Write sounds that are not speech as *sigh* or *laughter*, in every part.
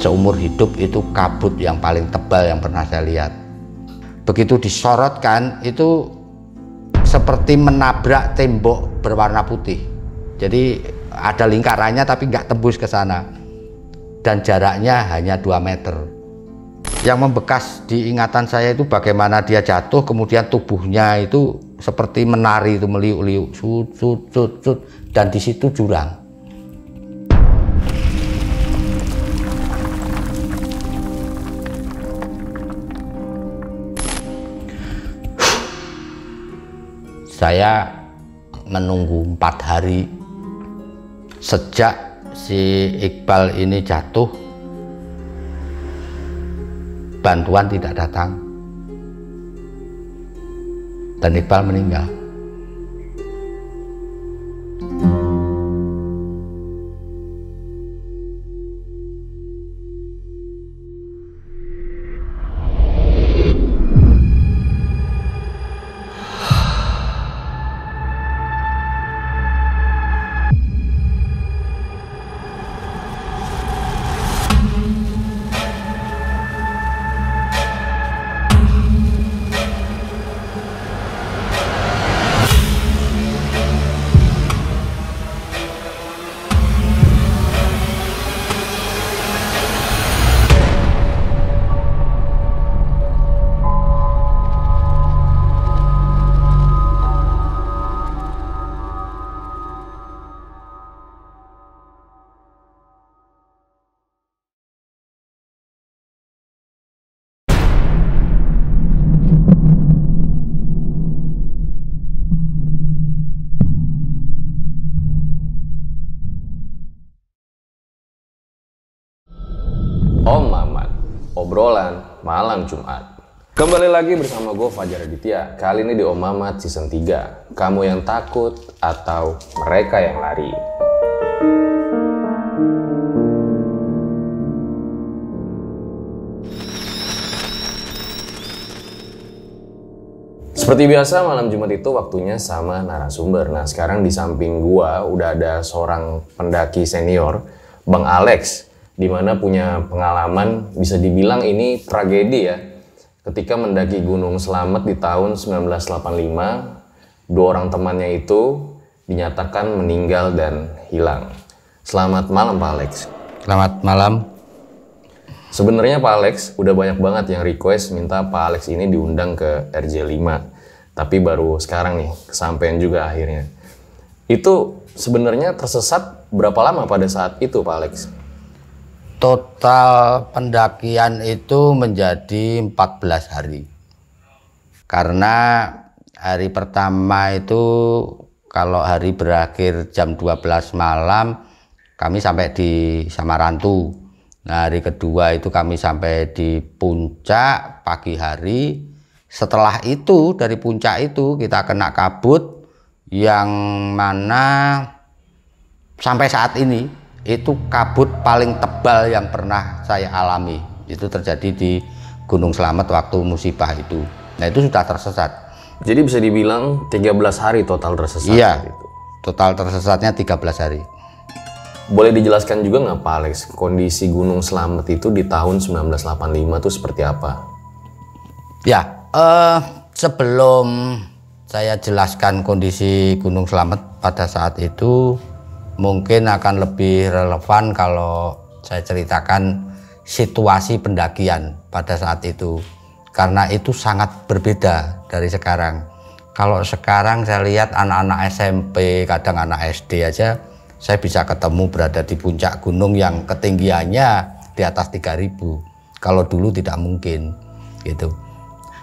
seumur hidup itu kabut yang paling tebal yang pernah saya lihat. Begitu disorotkan itu seperti menabrak tembok berwarna putih. Jadi ada lingkarannya tapi nggak tembus ke sana. Dan jaraknya hanya 2 meter. Yang membekas di ingatan saya itu bagaimana dia jatuh kemudian tubuhnya itu seperti menari itu meliuk-liuk sut sut sut sut dan di situ jurang saya menunggu empat hari. Sejak si Iqbal ini jatuh bantuan tidak datang. Dan Iqbal meninggal malam Jumat. Kembali lagi bersama gue Fajar Aditya. Kali ini di Om Mamat season 3. Kamu yang takut atau mereka yang lari. Seperti biasa malam Jumat itu waktunya sama narasumber. Nah sekarang di samping gua udah ada seorang pendaki senior, Bang Alex, di mana punya pengalaman bisa dibilang ini tragedi ya. Ketika mendaki Gunung Selamet di tahun 1985, dua orang temannya itu dinyatakan meninggal dan hilang. Selamat malam Pak Alex. selamat malam Sebenarnya Pak Alex udah banyak banget yang request minta Pak Alex ini diundang ke RJ5. Tapi baru sekarang nih kesampaian juga akhirnya. Itu sebenarnya tersesat berapa lama pada saat itu Pak Alex? Total pendakian itu menjadi 14 hari. Karena hari pertama itu kalau hari berakhir jam 12 malam kami sampai di Samarantu. Nah hari kedua itu kami sampai di puncak pagi hari. Setelah itu dari puncak itu kita kena kabut yang mana sampai saat ini itu kabut paling tebal yang pernah saya alami itu terjadi di Gunung Slamet waktu musibah itu nah itu sudah tersesat Jadi bisa dibilang 13 hari total tersesat. iya gitu. total tersesatnya 13 hari Boleh dijelaskan juga nggak Pak Alex, kondisi Gunung Slamet itu di tahun 1985 itu seperti apa? ya eh, sebelum saya jelaskan kondisi Gunung Slamet pada saat itu mungkin akan lebih relevan kalau saya ceritakan situasi pendakian pada saat itu. Karena itu sangat berbeda dari sekarang. Kalau sekarang saya lihat anak-anak SMP kadang anak SD aja saya bisa ketemu berada di puncak gunung yang ketinggiannya di atas 3000 kalau dulu tidak mungkin gitu.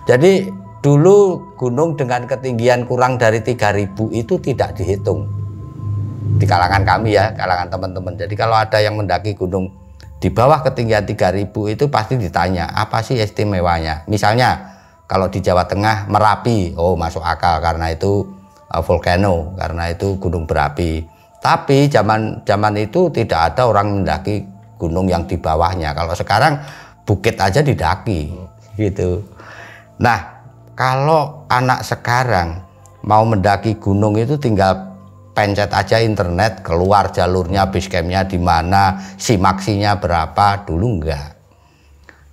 Jadi dulu gunung dengan ketinggian kurang dari 3000 itu tidak dihitung di kalangan kami ya, kalangan teman-teman. Jadi kalau ada yang mendaki gunung di bawah ketinggian 3000 itu pasti ditanya apa sih istimewanya. Misalnya kalau di Jawa Tengah Merapi, oh masuk akal karena itu uh, volcano, karena itu gunung berapi. Tapi zaman zaman itu tidak ada orang mendaki gunung yang di bawahnya. Kalau sekarang bukit aja didaki gitu. Nah, kalau anak sekarang mau mendaki gunung itu tinggal pencet aja internet keluar jalurnya basecampnya di mana simaksinya berapa dulu enggak.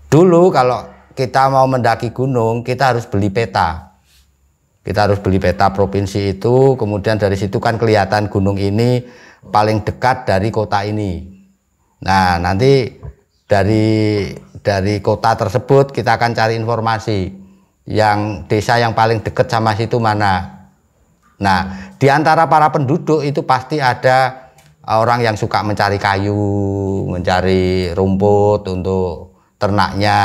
Dulu kalau kita mau mendaki gunung kita harus beli peta. Kita harus beli peta provinsi itu kemudian dari situ kan kelihatan gunung ini paling dekat dari kota ini. Nah nanti dari dari kota tersebut kita akan cari informasi yang desa yang paling dekat sama situ mana. Nah, di antara para penduduk itu pasti ada orang yang suka mencari kayu, mencari rumput untuk ternaknya.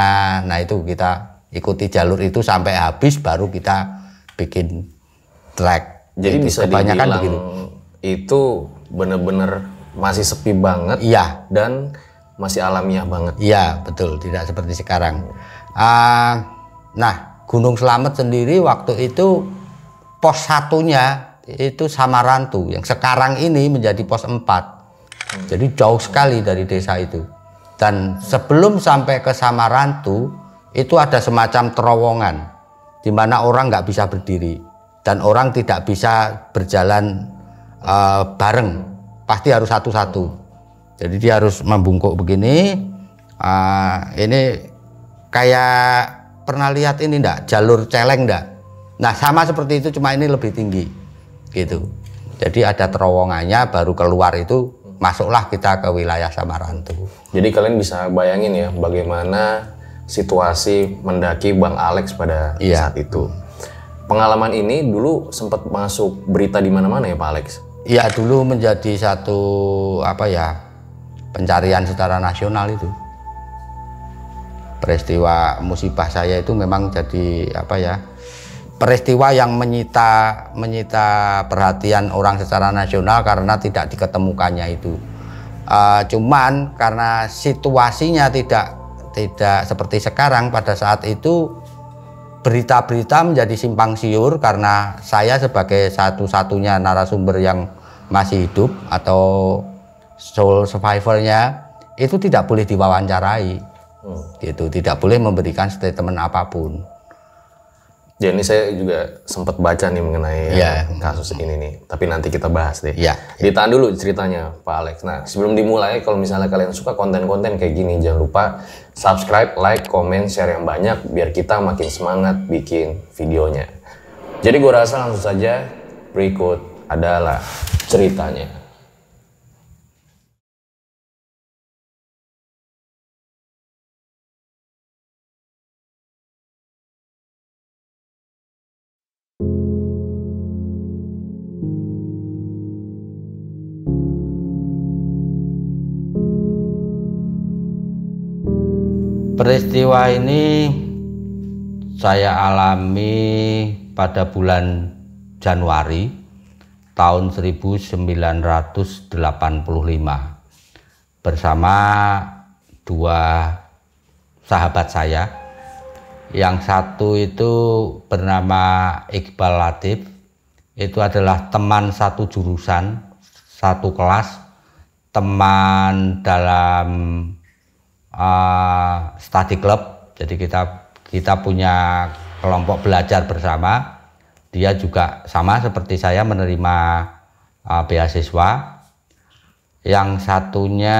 Nah, itu kita ikuti jalur itu sampai habis baru kita bikin trek. Jadi itu bisa kebanyakan begitu. Itu benar-benar masih sepi banget. Iya. Dan masih alamiah banget. Iya, betul. Tidak seperti sekarang. Uh, nah, Gunung Selamet sendiri waktu itu pos satunya itu Samarantu yang sekarang ini menjadi pos 4 jadi jauh sekali dari desa itu. Dan sebelum sampai ke Samarantu itu ada semacam terowongan di mana orang nggak bisa berdiri dan orang tidak bisa berjalan uh, bareng. Pasti harus satu-satu. Jadi dia harus membungkuk begini uh, ini kayak pernah lihat ini enggak jalur celeng enggak Nah sama seperti itu cuma ini lebih tinggi gitu. Jadi ada terowongannya baru keluar itu masuklah kita ke wilayah Samarantu. Jadi kalian bisa bayangin ya bagaimana situasi mendaki Bang Alex pada iya. saat itu. Pengalaman ini dulu sempat masuk berita di mana-mana ya Pak Alex? Iya dulu menjadi satu apa ya pencarian secara nasional itu. Peristiwa musibah saya itu memang jadi apa ya peristiwa yang menyita menyita perhatian orang secara nasional karena tidak diketemukannya itu. Uh, cuman karena situasinya tidak tidak seperti sekarang pada saat itu berita-berita menjadi simpang siur karena saya sebagai satu-satunya narasumber yang masih hidup atau soul survivornya itu tidak boleh diwawancarai hmm. gitu tidak boleh memberikan statement apa pun Ya ini saya juga sempat baca nih mengenai yeah. kasus ini nih. Tapi nanti kita bahas deh. Yeah. Ditahan dulu ceritanya Pak Alex. Nah sebelum dimulai kalau misalnya kalian suka konten-konten kayak gini jangan lupa subscribe, like, komen, share yang banyak biar kita makin semangat bikin videonya. Jadi gue rasa langsung saja berikut adalah ceritanya. Peristiwa ini saya alami pada bulan Januari tahun 1985 bersama dua sahabat saya. Yang satu itu bernama Iqbal Latif, itu adalah teman satu jurusan, satu kelas, teman dalam uh, study club. Jadi kita kita punya kelompok belajar bersama. Dia juga sama seperti saya menerima uh, beasiswa. Yang satunya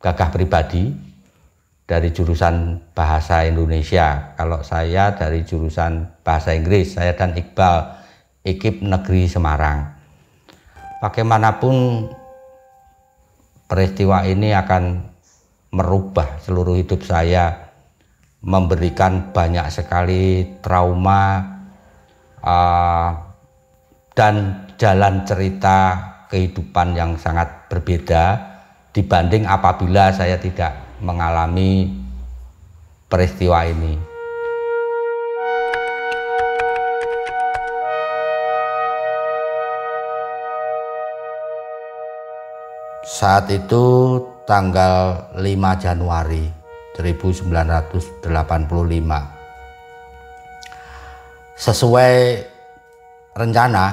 gagah pribadi dari jurusan bahasa Indonesia. Kalau saya dari jurusan bahasa Inggris saya dan Iqbal IKIP Negeri Semarang. Bagaimanapun peristiwa ini akan merubah seluruh hidup saya, memberikan banyak sekali trauma uh, dan jalan cerita kehidupan yang sangat berbeda dibanding apabila saya tidak mengalami peristiwa ini. Saat itu tanggal 5 Januari 1985 sesuai rencana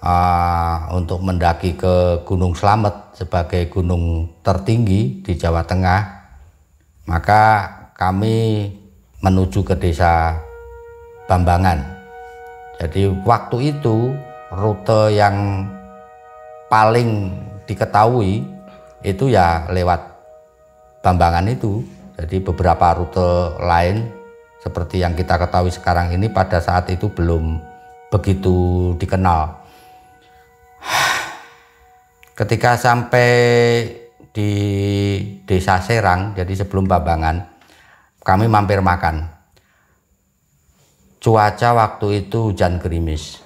uh, untuk mendaki ke Gunung Slamet sebagai gunung tertinggi di Jawa Tengah maka kami menuju ke desa Bambangan. Jadi waktu itu rute yang paling diketahui itu ya lewat Bambangan itu. Jadi beberapa rute lain seperti yang kita ketahui sekarang ini pada saat itu belum begitu dikenal. Ketika sampai di Desa Serang, jadi sebelum Bambangan, kami mampir makan. Cuaca waktu itu hujan gerimis.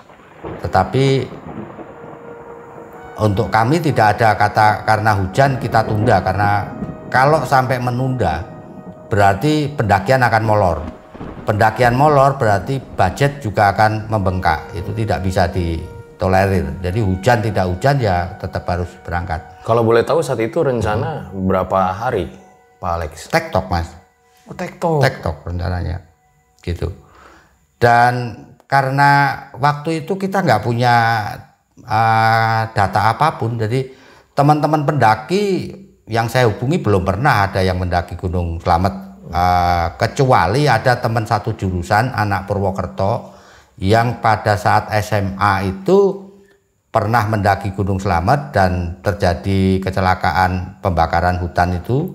Tetapi untuk kami tidak ada kata karena hujan kita tunda karena kalau sampai menunda berarti pendakian akan molor. Pendakian molor berarti budget juga akan membengkak. Itu tidak bisa ditolerir. Jadi hujan tidak hujan ya tetap harus berangkat. Kalau boleh tahu saat itu rencana berapa hari, Pak Alex? Tektok mas. Oh, tektok. Tektok rencananya. Gitu. Dan karena waktu itu kita nggak punya uh, data apa pun, jadi teman-teman pendaki yang saya hubungi belum pernah ada yang mendaki Gunung Slamet. Uh, kecuali ada teman satu jurusan anak Purwokerto yang pada saat SMA itu pernah mendaki Gunung Slamet dan terjadi kecelakaan pembakaran hutan itu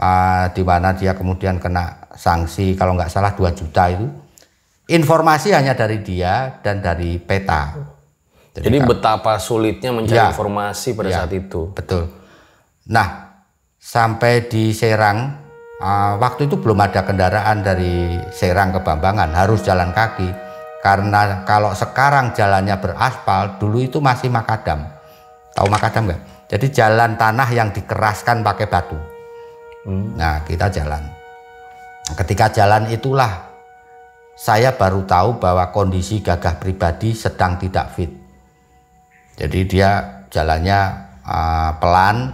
uh, di mana dia kemudian kena sanksi kalau nggak salah 2 juta itu. Informasi hanya dari dia dan dari peta jadi, Jadi betapa sulitnya mencari ya, informasi pada ya, saat itu betul Nah, sampai di Serang, uh, waktu itu belum ada kendaraan dari Serang ke Bambangan, harus jalan kaki. Karena kalau sekarang jalannya beraspal, dulu itu masih makadam. Tahu makadam nggak? Jadi jalan tanah yang dikeraskan pakai batu. Hmm. Nah, kita jalan. Ketika jalan itulah saya baru tahu bahwa kondisi gagah pribadi sedang tidak fit. Jadi dia jalannya uh, pelan,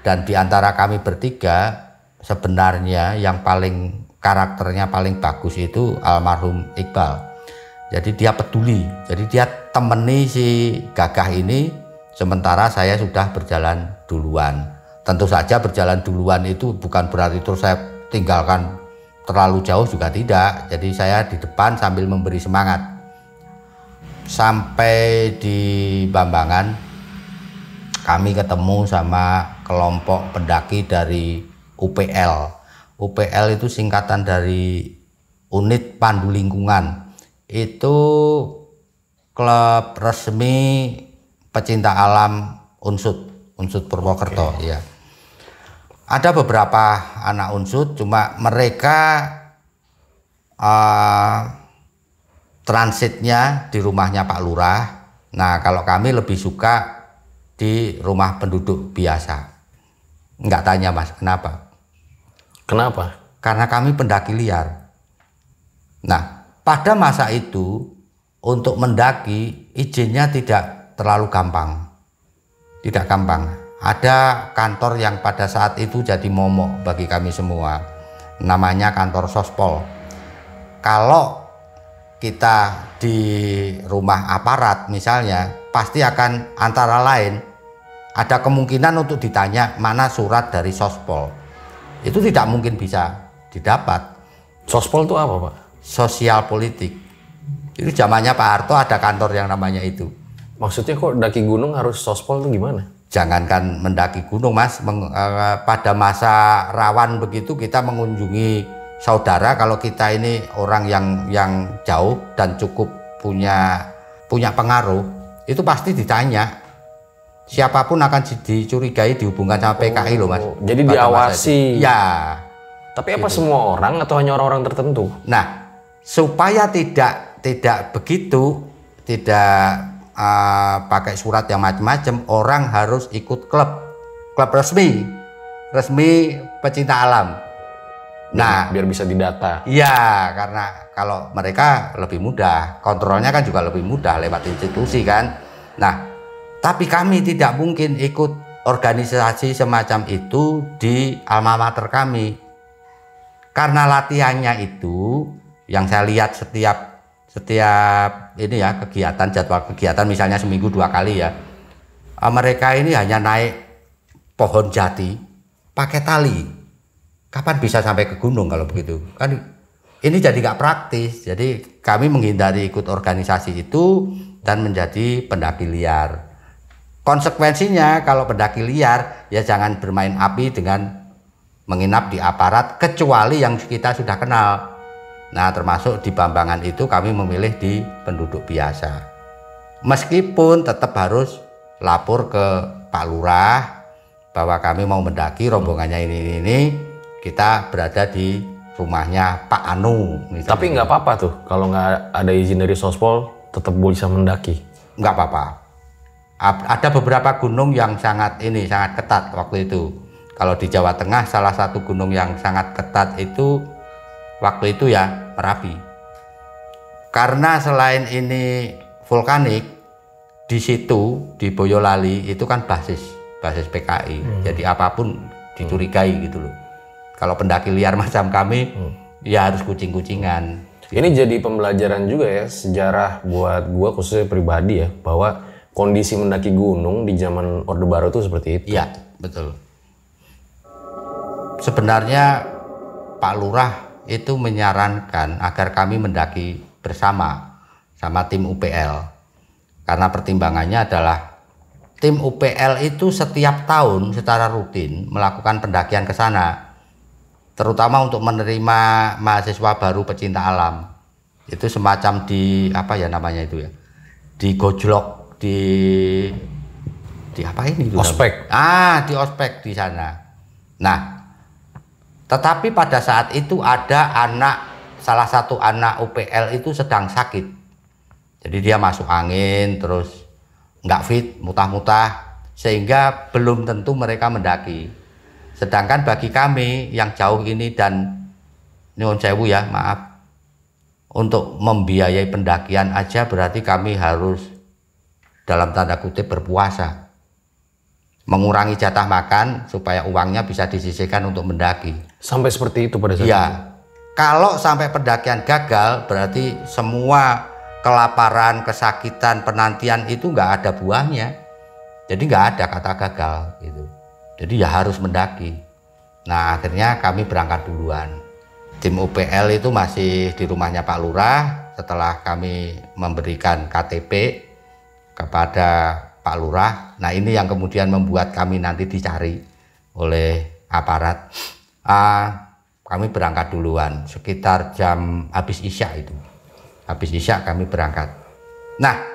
dan di antara kami bertiga sebenarnya yang paling karakternya paling bagus itu almarhum Iqbal. Jadi dia peduli. Jadi dia temeni si Gagah ini sementara saya sudah berjalan duluan. Tentu saja berjalan duluan itu bukan berarti terus saya tinggalkan terlalu jauh juga tidak. Jadi saya di depan sambil memberi semangat. Sampai di Bambangan kami ketemu sama kelompok pendaki dari UPL. UPL itu singkatan dari Unit Pandu Lingkungan. Itu klub resmi pecinta alam Unsut, Unsut Purwokerto okay. ya. Ada beberapa anak Unsut cuma mereka uh, transitnya di rumahnya Pak Lurah. Nah, kalau kami lebih suka di rumah penduduk biasa. Enggak tanya mas, kenapa? Kenapa? Karena kami pendaki liar. Nah, pada masa itu untuk mendaki izinnya tidak terlalu gampang. Tidak gampang. Ada kantor yang pada saat itu jadi momok bagi kami semua. Namanya kantor Sospol. Kalau kita di rumah aparat misalnya, pasti akan antara lain ada kemungkinan untuk ditanya mana surat dari Sospol. Itu tidak mungkin bisa didapat. Sospol itu apa, Pak? Sosial politik. Itu zamannya Pak Harto ada kantor yang namanya itu. Maksudnya kok daki gunung harus Sospol itu gimana? Jangankan mendaki gunung, Mas. Meng, eh, pada masa rawan begitu kita mengunjungi saudara kalau kita ini orang yang yang jauh dan cukup punya punya pengaruh, itu pasti ditanya siapa pun akan dicurigai dihubungkan sama PKI loh mas. Jadi diawasi. Ya. Tapi apa gitu. semua orang atau hanya orang-orang tertentu? Nah, supaya tidak tidak begitu, tidak uh, pakai surat yang macam-macam, orang harus ikut klub, klub resmi, resmi pecinta alam. Nah, biar bisa didata. Iya, karena kalau mereka lebih mudah, kontrolnya kan juga lebih mudah lewat institusi kan. Nah, tapi kami tidak mungkin ikut organisasi semacam itu di alma mater kami. Karena latihannya itu yang saya lihat setiap setiap ini ya kegiatan jadwal kegiatan misalnya seminggu dua kali ya. Mereka ini hanya naik pohon jati pakai tali. Kapan bisa sampai ke gunung kalau begitu? Kan ini jadi nggak praktis. Jadi kami menghindari ikut organisasi itu dan menjadi pendaki liar. Konsekuensinya kalau pendaki liar ya jangan bermain api dengan menginap di aparat kecuali yang kita sudah kenal. Nah, termasuk di Bambangan itu kami memilih di penduduk biasa. Meskipun tetap harus lapor ke Pak Lurah bahwa kami mau mendaki rombongannya ini ini, ini kita berada di rumahnya Pak Anu. misalnya. Tapi nggak apa-apa tuh kalau nggak ada izin dari Sospol tetap bisa mendaki. nggak apa-apa. Ada beberapa gunung yang sangat ini sangat ketat waktu itu. Kalau di Jawa Tengah salah satu gunung yang sangat ketat itu waktu itu ya Merapi. Karena selain ini vulkanik di situ di Boyolali itu kan basis basis PKI. Jadi apa pun dicurigai gitu loh. Kalau pendaki liar *laughs* macam kami ya harus kucing-kucingan. Ini jadi pembelajaran juga ya sejarah buat gua khususnya pribadi ya bahwa kondisi mendaki gunung di zaman Orde Baru itu seperti itu. Iya, betul. Sebenarnya Pak Lurah itu menyarankan agar kami mendaki bersama sama tim UPL. Karena pertimbangannya adalah tim UPL itu setiap tahun secara rutin melakukan pendakian ke sana. Terutama untuk menerima mahasiswa baru pecinta alam. Itu semacam di apa ya namanya itu ya? Di gojlok di di apa ini? itu Ospek. Ah, di ospek di sana. Nah, tetapi pada saat itu ada anak salah satu anak UPL itu sedang sakit. Jadi dia masuk angin terus nggak fit, mutah-mutah sehingga belum tentu mereka mendaki. Sedangkan bagi kami yang jauh ini dan nyuwun sewu ya, maaf. Untuk membiayai pendakian aja berarti kami harus dalam tanda kutip berpuasa mengurangi jatah makan supaya uangnya bisa disisihkan untuk mendaki. Sampai seperti itu pada saat itu. Ya, kalau sampai pendakian gagal berarti semua kelaparan, kesakitan, penantian itu nggak ada buahnya. Jadi nggak ada kata gagal gitu. Jadi ya harus mendaki. Nah akhirnya kami berangkat duluan. Tim UPL itu masih di rumahnya Pak Lurah setelah kami memberikan KTP kepada Pak Lurah. Nah ini yang kemudian membuat kami nanti dicari oleh aparat. Ah, kami berangkat duluan sekitar jam habis isya itu. Habis isya kami berangkat. Nah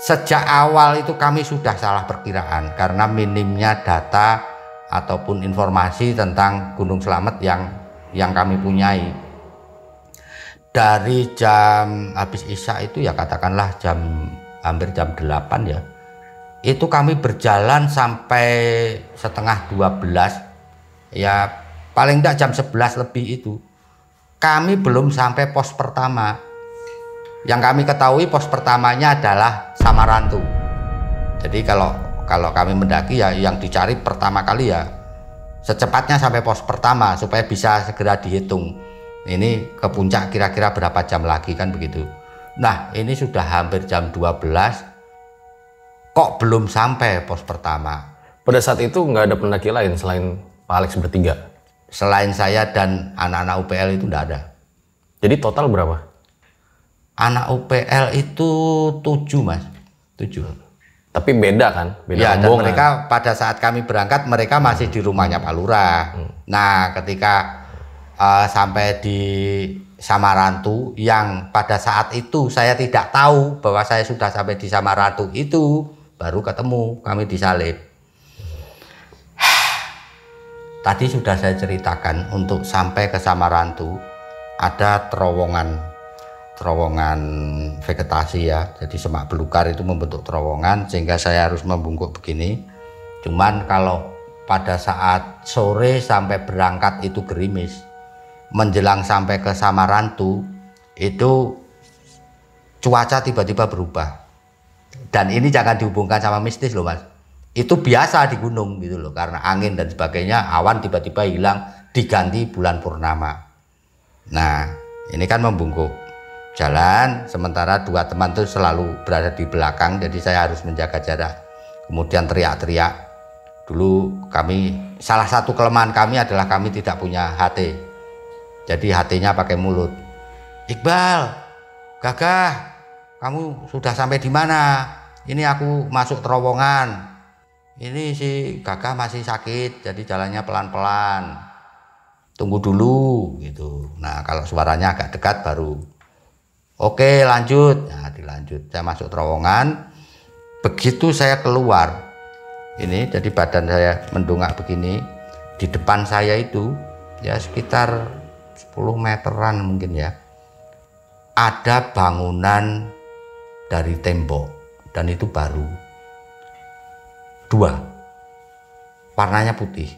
sejak awal itu kami sudah salah perkiraan karena minimnya data ataupun informasi tentang Gunung Slamet yang yang kami punyai. Dari jam habis isya itu ya katakanlah jam hampir jam 8 ya itu kami berjalan sampai setengah 12 ya paling tidak jam 11 lebih itu. Kami belum sampai pos pertama yang kami ketahui pos pertamanya adalah Samarantu jadi kalau kalau kami mendaki ya yang dicari pertama kali ya secepatnya sampai pos pertama supaya bisa segera dihitung ini ke puncak kira-kira berapa jam lagi kan begitu nah ini sudah hampir jam 12 kok belum sampai pos pertama. Pada saat itu nggak ada pendaki lain selain Pak Alex bertiga. Selain saya dan anak-anak UPL itu tidak ada. Jadi total berapa? Anak UPL itu tujuh mas, tujuh. Tapi beda kan? Beda Ya dan mereka pada saat kami berangkat mereka masih di rumahnya Pak Lurah. Nah ketika eh, sampai di Samarantu yang pada saat itu saya tidak tahu bahwa saya sudah sampai di Samarantu itu baru ketemu kami disalib. Tadi sudah saya ceritakan untuk sampai ke Samarantu ada terowongan terowongan vegetasi ya. Jadi semak belukar itu membentuk terowongan sehingga saya harus membungkuk begini. Cuman kalau pada saat sore sampai berangkat itu gerimis. Menjelang sampai ke Samarantu itu cuaca tiba-tiba berubah. Dan ini jangan dihubungkan sama mistis loh mas. Itu biasa di gunung gitu loh karena angin dan sebagainya awan tiba-tiba hilang diganti bulan purnama. Nah ini kan membungkuk jalan sementara dua teman tuh selalu berada di belakang jadi saya harus menjaga jarak. Kemudian teriak-teriak. Dulu kami salah satu kelemahan kami adalah kami tidak punya HT. Jadi HT-nya pakai mulut. Iqbal, Gagah, kamu sudah sampai di mana? Ini aku masuk terowongan. Ini si Gagah masih sakit, jadi jalannya pelan-pelan. Tunggu dulu gitu. Nah, kalau suaranya agak dekat baru Oke, lanjut. Nah, dilanjut. Saya masuk terowongan. Begitu saya keluar, ini jadi badan saya mendongak begini. Di depan saya itu ya sekitar 10 meteran mungkin ya ada bangunan dari tembok dan itu baru dua warnanya putih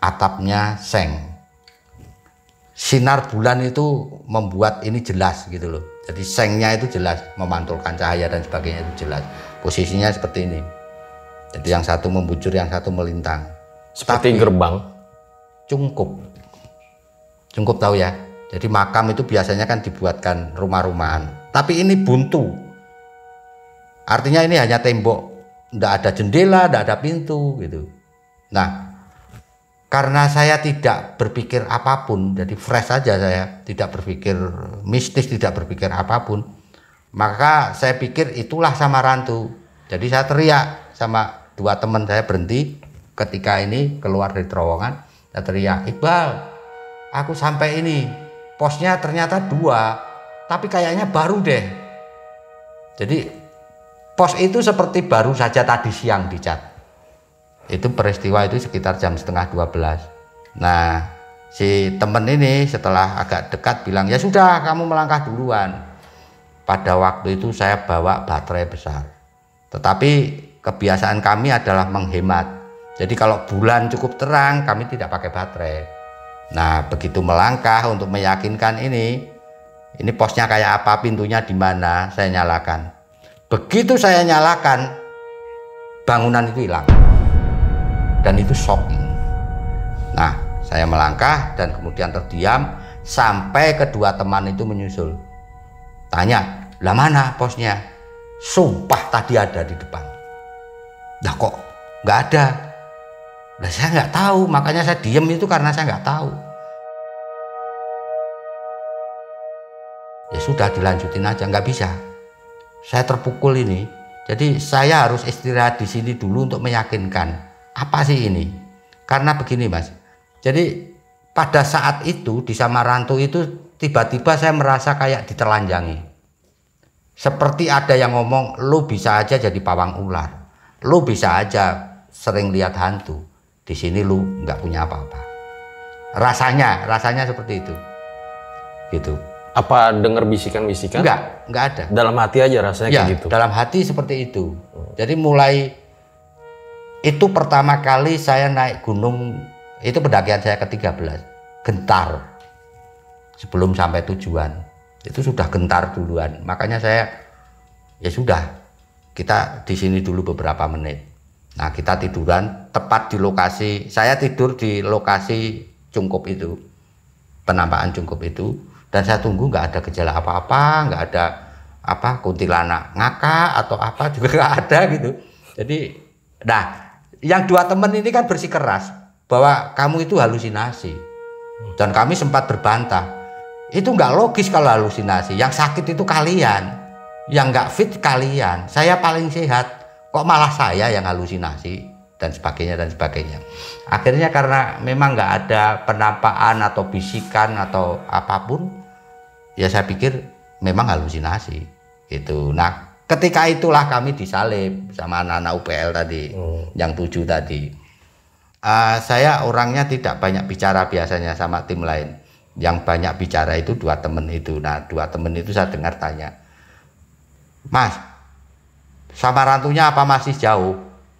atapnya seng sinar bulan itu membuat ini jelas gitu loh. Jadi sengnya itu jelas memantulkan cahaya dan sebagainya itu jelas. Posisinya seperti ini. Jadi yang satu membujur yang satu melintang. Seperti Tapi, gerbang. Cungkup cungkup tahu ya. Jadi makam itu biasanya kan dibuatkan rumah-rumahan. Tapi ini buntu. Artinya ini hanya tembok, tidak ada jendela, tidak ada pintu gitu. Nah, karena saya tidak berpikir apa pun, jadi fresh saja saya, tidak berpikir mistis, tidak berpikir apa pun, maka saya pikir itulah sama rantu. Jadi saya teriak sama dua teman saya berhenti ketika ini keluar dari terowongan, saya teriak, Iqbal, aku sampai ini, posnya ternyata dua tapi kayaknya baru deh. Jadi pos itu seperti baru saja tadi siang dicat itu peristiwa itu sekitar jam setengah 12 nah si temen ini setelah agak dekat bilang ya sudah kamu melangkah duluan. Pada waktu itu saya bawa baterai besar. Tetapi kebiasaan kami adalah menghemat. Jadi kalau bulan cukup terang kami tidak pakai baterai. Nah, begitu melangkah untuk meyakinkan ini, ini posnya kayak apa, pintunya di mana, saya nyalakan. Begitu saya nyalakan, bangunan itu hilang. Dan itu shocking. Nah, saya melangkah dan kemudian terdiam sampai kedua teman itu menyusul. Tanya, lah mana posnya? Sumpah tadi ada di depan. Nah kok nggak ada? Nah saya nggak tahu, makanya saya diem itu karena saya nggak tahu. Ya sudah dilanjutin aja, nggak bisa. Saya terpukul ini, jadi saya harus istirahat di sini dulu untuk meyakinkan apa sih ini. Karena begini mas, jadi pada saat itu di Samarantu itu tiba-tiba saya merasa kayak ditelanjangi. Seperti ada yang ngomong, lu bisa aja jadi pawang ular, lu bisa aja sering lihat hantu. Di sini lu nggak punya apa-apa. Rasanya rasanya seperti itu. Gitu. Apa dengar bisikan-bisikan? Enggak enggak ada. Dalam hati aja rasanya ya, kayak gitu? dalam hati seperti itu. Jadi mulai itu pertama kali saya naik gunung itu pendakian saya ke-13 gentar. Sebelum sampai tujuan itu sudah gentar duluan. Makanya saya ya sudah kita di sini dulu beberapa menit. Nah kita tiduran tepat di lokasi, saya tidur di lokasi cungkup itu, penampakan cungkup itu, dan saya tunggu nggak ada gejala apa-apa, nggak ada apa kuntilanak ngakak atau apa juga *laughs* nggak ada gitu. Jadi, nah yang dua teman ini kan bersikeras bahwa kamu itu halusinasi, dan kami sempat berbantah. Itu nggak logis kalau halusinasi. Yang sakit itu kalian, yang nggak fit kalian. Saya paling sehat kok malah saya yang halusinasi dan sebagainya dan sebagainya. Akhirnya karena memang nggak ada penampakan atau bisikan atau apa pun, ya saya pikir memang halusinasi itu. Nah, ketika itulah kami disalib sama anak-anak UPL tadi, hmm. yang tujuh tadi. Uh, saya orangnya tidak banyak bicara biasanya sama tim lain. Yang banyak bicara itu dua temen itu. Nah, dua temen itu saya dengar tanya, Mas, sama rantunya apa masih jauh?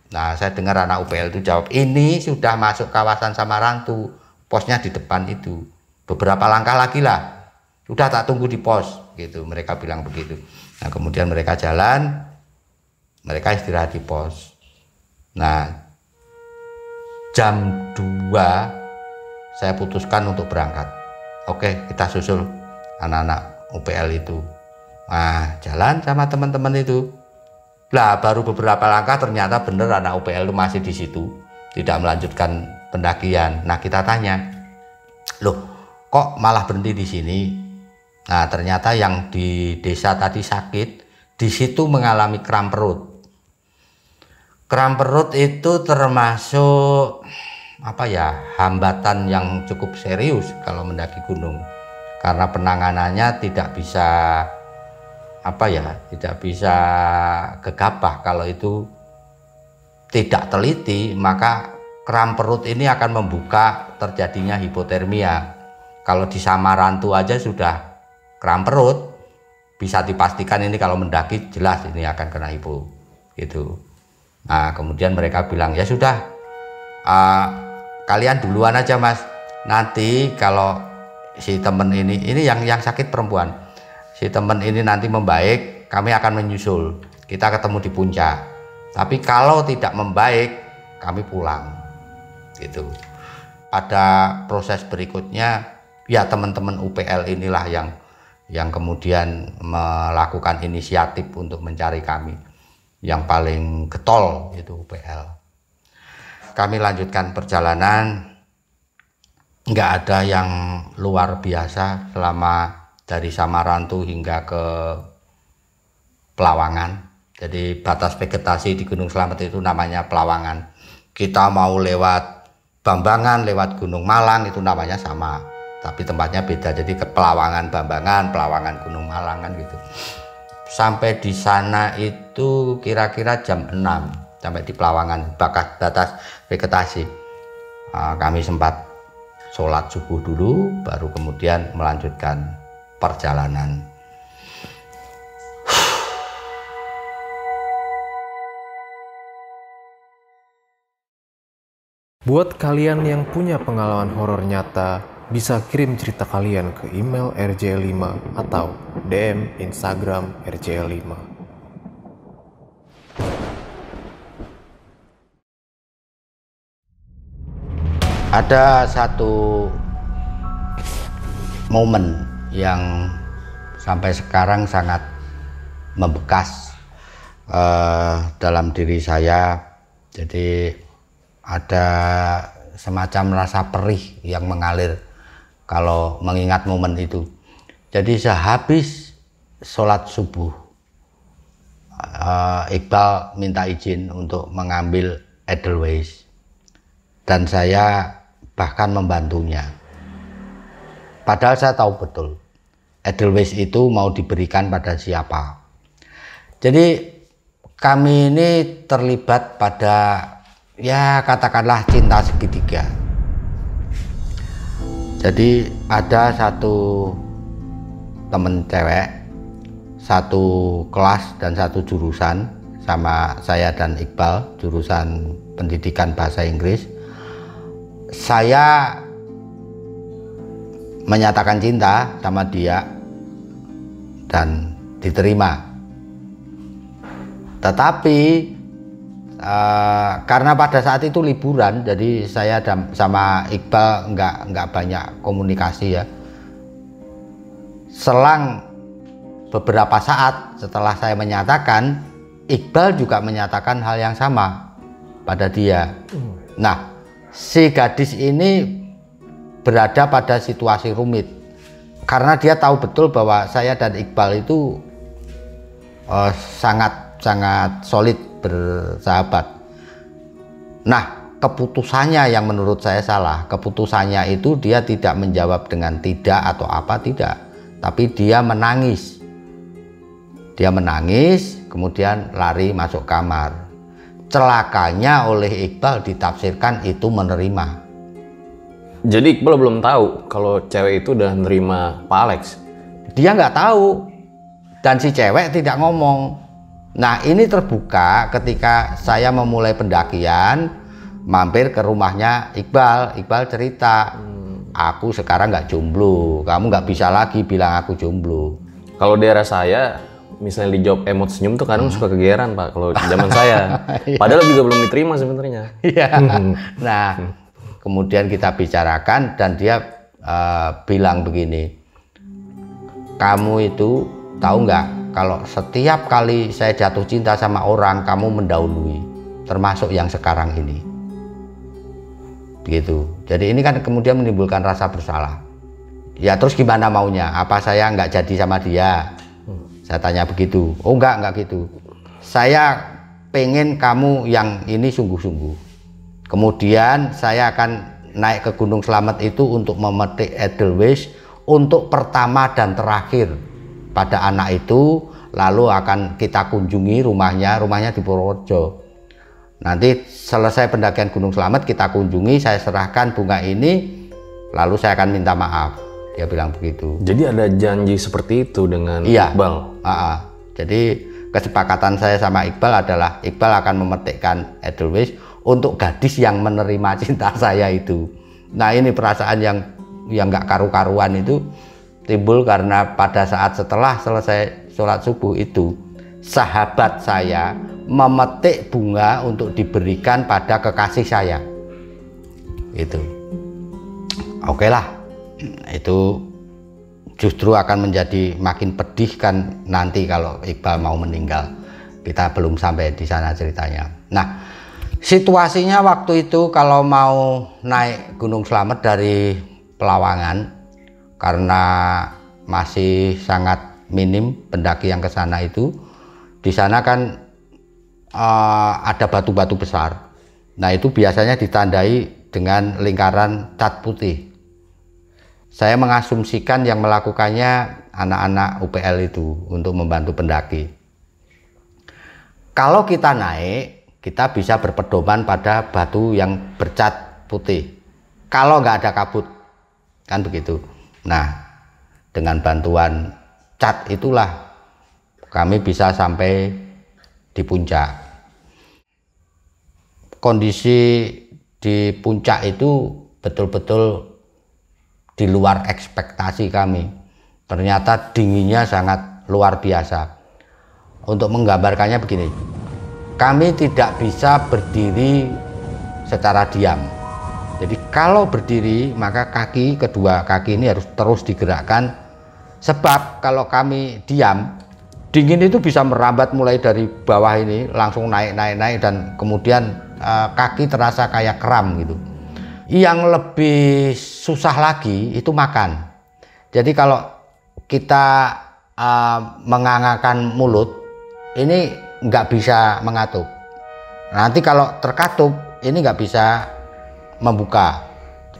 Nah, saya dengar anak UPL itu jawab, ini sudah masuk kawasan Samarantu, posnya di depan itu. Beberapa langkah lagi lah, sudah tak tunggu di pos, gitu. Mereka bilang begitu. Nah, kemudian mereka jalan, mereka istirahat di pos. Nah, jam 2 saya putuskan untuk berangkat. Oke, kita susul anak-anak UPL itu. Nah, jalan sama teman-teman itu lah baru beberapa langkah ternyata benar anak UPL itu masih di situ, tidak melanjutkan pendakian. Nah kita tanya, loh kok malah berhenti di sini? Nah, ternyata yang di desa tadi sakit, di situ mengalami kram perut. Kram perut itu termasuk apa ya, hambatan yang cukup serius kalau mendaki gunung. Karena penanganannya tidak bisa apa ya, tidak bisa gegabah kalau itu tidak teliti, maka kram perut ini akan membuka terjadinya hipotermia. Kalau di Samarantu aja sudah kram perut bisa dipastikan ini kalau mendaki jelas ini akan kena hipo gitu. Nah kemudian mereka bilang ya sudah uh, kalian duluan aja mas. Nanti kalau si temen ini ini yang yang sakit perempuan si temen ini nanti membaik kami akan menyusul. Kita ketemu di puncak. Tapi kalau tidak membaik kami pulang. Gitu. Pada proses berikutnya. Ya teman-teman UPL inilah yang yang kemudian melakukan inisiatif untuk mencari kami yang paling getol itu UPL kami lanjutkan perjalanan. Nggak ada yang luar biasa selama dari Samarantu hingga ke Pelawangan. Jadi batas vegetasi di Gunung Slamet itu namanya Pelawangan. Kita mau lewat Bambangan lewat Gunung Malang itu namanya sama tapi tempatnya beda. Jadi ke Pelawangan Bambangan Pelawangan Gunung Malang kan gitu. Sampai di sana itu kira-kira jam 6 sampai di Pelawangan bakat batas vegetasi. Uh, kami sempat sholat subuh dulu baru kemudian melanjutkan perjalanan. Buat kalian yang punya pengalaman horor nyata bisa kirim cerita kalian ke email rj5 atau DM Instagram rj5. Ada satu momen yang sampai sekarang sangat membekas uh, dalam diri saya. Jadi ada semacam rasa perih yang mengalir kalau mengingat momen itu. Jadi sehabis sholat subuh, uh, Iqbal minta izin untuk mengambil Edelweiss dan saya bahkan membantunya. Padahal saya tahu betul Edelweiss itu mau diberikan pada siapa. Jadi kami ini terlibat pada ya katakanlah cinta segitiga jadi ada satu temen cewek satu kelas dan satu jurusan sama saya dan Iqbal jurusan pendidikan bahasa Inggris. Saya menyatakan cinta sama dia dan diterima. Tetapi Uh, karena pada saat itu liburan, jadi saya dan sama Iqbal nggak nggak banyak komunikasi ya. Selang beberapa saat setelah saya menyatakan, Iqbal juga menyatakan hal yang sama pada dia. Nah, si gadis ini berada pada situasi rumit karena dia tahu betul bahwa saya dan Iqbal itu uh, sangat sangat solid bersahabat. Nah, keputusannya yang menurut saya salah. Keputusannya itu dia tidak menjawab dengan tidak atau apa tidak, tapi dia menangis. Dia menangis, kemudian lari masuk kamar. Celakanya oleh Iqbal ditafsirkan itu menerima. Jadi Iqbal belum tahu kalau cewek itu udah nerima Pak Alex. Dia nggak tahu dan si cewek tidak ngomong Nah ini terbuka ketika saya memulai pendakian mampir ke rumahnya Iqbal. Iqbal cerita, hmm. aku sekarang nggak jomblo, kamu nggak bisa lagi bilang aku jomblo. Kalau daerah saya, misalnya dijawab emot senyum tuh kadang hmm. suka kegeran pak. Kalau zaman saya, *laughs* iya. padahal juga belum diterima sebenarnya. Iya. nah kemudian kita bicarakan dan dia uh, bilang begini, kamu itu tahu nggak kalau setiap kali saya jatuh cinta sama orang kamu mendahului termasuk yang sekarang ini. Begitu jadi ini kan kemudian menimbulkan rasa bersalah. Ya terus gimana maunya? Apa saya nggak jadi sama dia? Saya tanya begitu. Oh enggak enggak gitu. Saya pengen kamu yang ini sungguh-sungguh. Kemudian saya akan naik ke Gunung Slamet itu untuk memetik Edelweiss untuk pertama dan terakhir pada anak itu lalu akan kita kunjungi rumahnya rumahnya di Purworejo nanti selesai pendakian Gunung Slamet kita kunjungi saya serahkan bunga ini lalu saya akan minta maaf dia bilang begitu Jadi ada janji seperti itu dengan Iya. Iqbal. Ah, ah. jadi kesepakatan saya sama Iqbal adalah Iqbal akan memetikkan Edelweiss untuk gadis yang menerima cinta *laughs* saya itu. Nah ini perasaan yang yang nggak karu-karuan itu timbul karena pada saat setelah selesai sholat subuh itu sahabat saya memetik bunga untuk diberikan pada kekasih saya. Itu. Oke lah, itu justru akan menjadi makin pedih kan nanti kalau Iqbal mau meninggal. Kita belum sampai di sana ceritanya. Nah, situasinya waktu itu kalau mau naik Gunung Slamet dari Pelawangan karena masih sangat minim pendaki yang ke sana itu. Di sana kan eh, ada batu-batu besar. Nah, itu biasanya ditandai dengan lingkaran cat putih saya mengasumsikan yang melakukannya anak-anak UPL itu untuk membantu pendaki. Kalau kita naik, kita bisa berpedoman pada batu yang bercat putih. Kalau nggak ada kabut, kan begitu. Nah, dengan bantuan cat itulah kami bisa sampai di puncak. Kondisi di puncak itu betul-betul di luar ekspektasi kami. Ternyata dinginnya sangat luar biasa. Untuk menggambarkannya begini, kami tidak bisa berdiri secara diam. Jadi kalau berdiri maka kaki kedua kaki ini harus terus digerakkan sebab kalau kami diam dingin itu bisa merambat mulai dari bawah ini langsung naik naik naik dan kemudian eh, kaki terasa kayak kram gitu yang lebih susah lagi itu makan. Jadi kalau kita uh, mengangakan mulut, ini nggak bisa mengatup. Nanti kalau terkatup, ini nggak bisa membuka.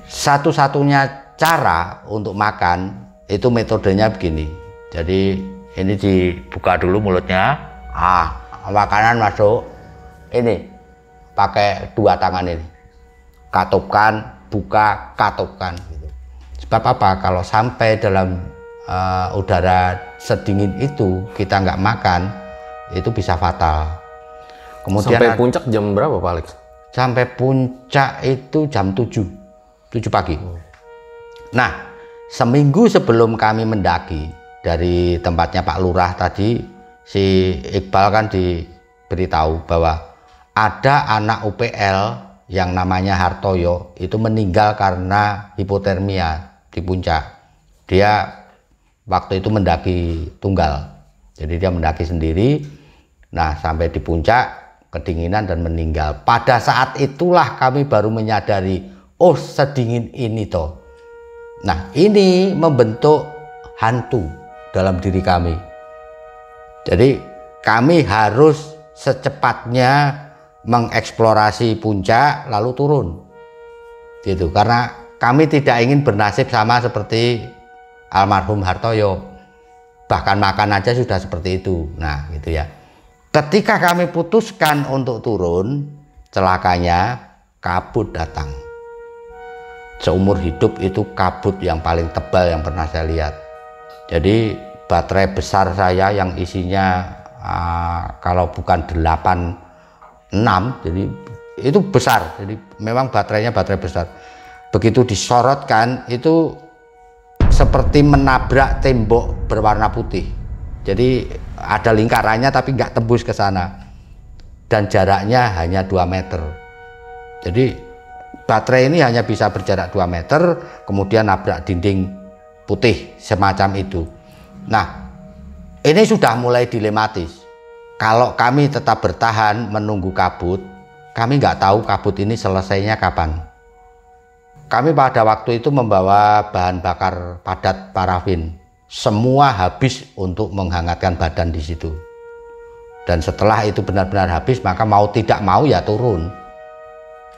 Satu-satunya cara untuk makan itu metodenya begini. Jadi ini dibuka dulu mulutnya, ah makanan masuk. Ini pakai dua tangan ini katupkan, buka, katupkan. Gitu. Sebab apa? Kalau sampai dalam uh, udara sedingin itu kita nggak makan, itu bisa fatal. Kemudian sampai puncak jam berapa Pak Alex? Sampai puncak itu jam 7, 7 pagi. Nah, seminggu sebelum kami mendaki dari tempatnya Pak Lurah tadi, si Iqbal kan diberitahu bahwa ada anak UPL yang namanya Hartoyo itu meninggal karena hipotermia di puncak. Dia waktu itu mendaki tunggal. Jadi dia mendaki sendiri. Nah, sampai di puncak kedinginan dan meninggal. Pada saat itulah kami baru menyadari, oh sedingin ini toh. Nah, ini membentuk hantu dalam diri kami. Jadi kami harus secepatnya mengeksplorasi puncak lalu turun gitu karena kami tidak ingin bernasib sama seperti almarhum Hartoyo bahkan makan aja sudah seperti itu nah gitu ya ketika kami putuskan untuk turun celakanya kabut datang. Seumur hidup itu kabut yang paling tebal yang pernah saya lihat. Jadi baterai besar saya yang isinya uh, kalau bukan 8 6 jadi itu besar. Jadi memang baterainya baterai besar. Begitu disorotkan itu seperti menabrak tembok berwarna putih jadi ada lingkarannya tapi nggak tembus ke sana dan jaraknya hanya 2 meter jadi baterai ini hanya bisa berjarak 2 meter kemudian nabrak dinding putih semacam itu nah ini sudah mulai dilematis kalau kami tetap bertahan menunggu kabut, kami nggak tahu kabut ini selesainya kapan. kami pada waktu itu membawa bahan bakar padat parafin. Semua habis untuk menghangatkan badan di situ. Dan setelah itu benar-benar habis, maka mau tidak mau ya turun.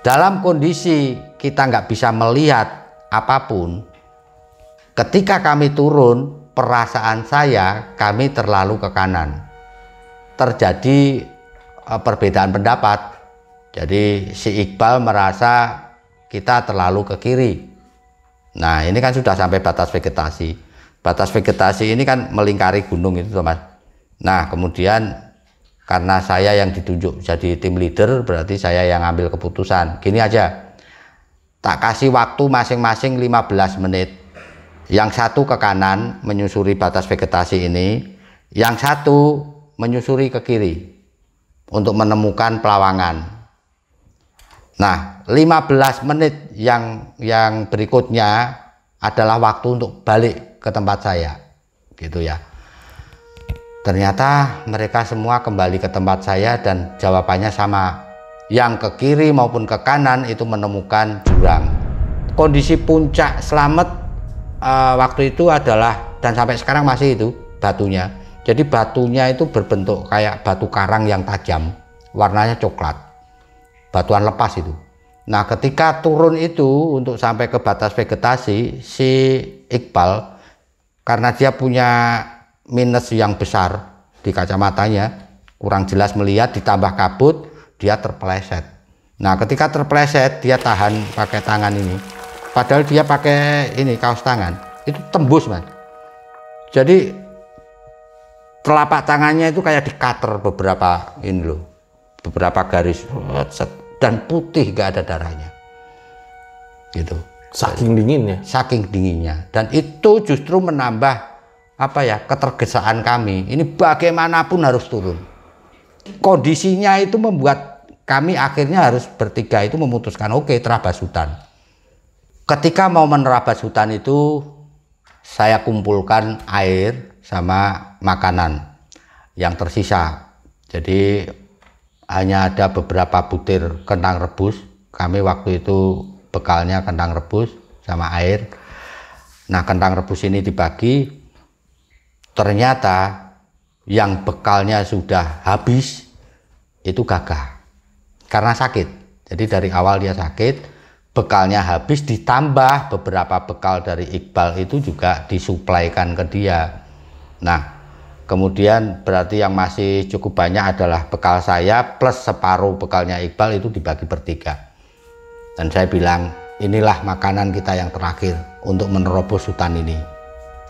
Dalam kondisi kita nggak bisa melihat apa pun, ketika kami turun, perasaan saya kami terlalu ke kanan. Terjadi eh, perbedaan pendapat. Jadi si Iqbal merasa kita terlalu ke kiri. Nah, ini kan sudah sampai batas vegetasi. Batas vegetasi ini kan melingkari gunung itu, Mas. Nah, kemudian karena saya yang ditunjuk jadi tim leader, berarti saya yang ambil keputusan. Gini aja, tak kasih waktu masing-masing 15 menit. Yang satu ke kanan menyusuri batas vegetasi ini, yang satu menyusuri ke kiri untuk menemukan pelawangan. Nah, 15 menit yang yang berikutnya adalah waktu untuk balik ke tempat saya. Gitu ya. Ternyata mereka semua kembali ke tempat saya dan jawabannya sama. Yang ke kiri maupun ke kanan itu menemukan jurang. Kondisi puncak selamat uh, waktu itu adalah dan sampai sekarang masih itu batunya. Jadi batunya itu berbentuk kayak batu karang yang tajam, warnanya coklat batuan lepas itu. Nah, ketika turun itu untuk sampai ke batas vegetasi, si Iqbal karena dia punya minus yang besar di kacamatanya, kurang jelas melihat ditambah kabut, dia terpeleset. Nah, ketika terpeleset, dia tahan pakai tangan ini. Padahal dia pakai ini kaos tangan, itu tembus, Mas. Jadi telapak tangannya itu kayak di cutter beberapa ini loh beberapa garis dan putih gak ada darahnya gitu saking dinginnya. Saking dinginnya. Dan itu justru menambah apa ya ketergesaan kami. Ini bagaimanapun harus turun. Kondisinya itu membuat kami akhirnya harus bertiga itu memutuskan oke okay, terabas hutan. Ketika mau menerabas hutan itu saya kumpulkan air sama makanan yang tersisa. Jadi hanya ada beberapa butir kentang rebus. Kami waktu itu bekalnya kentang rebus sama air. Nah, kentang rebus ini dibagi. Ternyata yang bekalnya sudah habis itu gagah karena sakit. Jadi dari awal dia sakit, bekalnya habis ditambah beberapa bekal dari Iqbal itu juga disuplaikan ke dia. Nah, Kemudian berarti yang masih cukup banyak adalah bekal saya plus separuh bekalnya Iqbal itu dibagi bertiga. Dan saya bilang inilah makanan kita yang terakhir untuk menerobos hutan ini.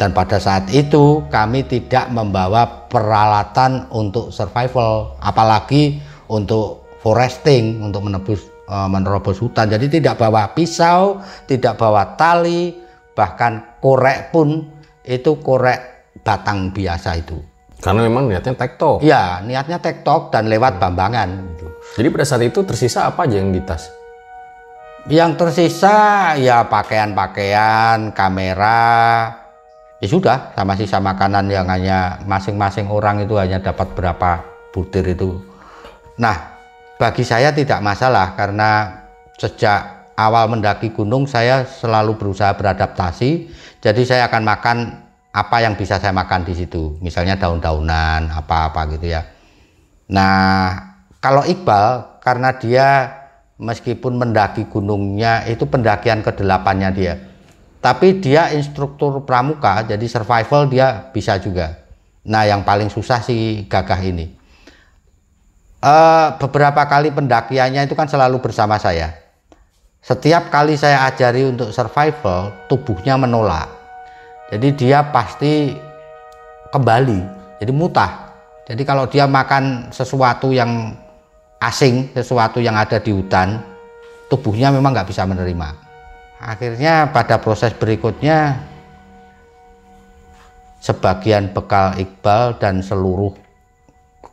Dan pada saat itu kami tidak membawa peralatan untuk survival, apalagi untuk foresting, untuk menebus e, menerobos hutan. Jadi tidak bawa pisau, tidak bawa tali, bahkan korek pun itu korek batang biasa itu. Karena memang niatnya tektok. Iya, niatnya tektok dan lewat bambangan. Gitu. Jadi pada saat itu tersisa apa aja yang di tas? Yang tersisa ya pakaian-pakaian, kamera, ya sudah sama sisa makanan yang hanya masing-masing orang itu hanya dapat berapa butir itu. Nah, bagi saya tidak masalah karena sejak awal mendaki gunung saya selalu berusaha beradaptasi. Jadi saya akan makan apa yang bisa saya makan di situ misalnya daun-daunan apa-apa gitu ya nah kalau Iqbal karena dia meskipun mendaki gunungnya itu pendakian kedelapannya dia. Tapi dia instruktur pramuka jadi survival dia bisa juga. Nah yang paling susah si gagah ini. Uh, beberapa kali pendakiannya itu kan selalu bersama saya. Setiap kali saya ajari untuk survival tubuhnya menolak. Jadi dia pasti kembali jadi mutah. Jadi kalau dia makan sesuatu yang asing sesuatu yang ada di hutan tubuhnya memang nggak bisa menerima. Akhirnya pada proses berikutnya sebagian bekal Iqbal dan seluruh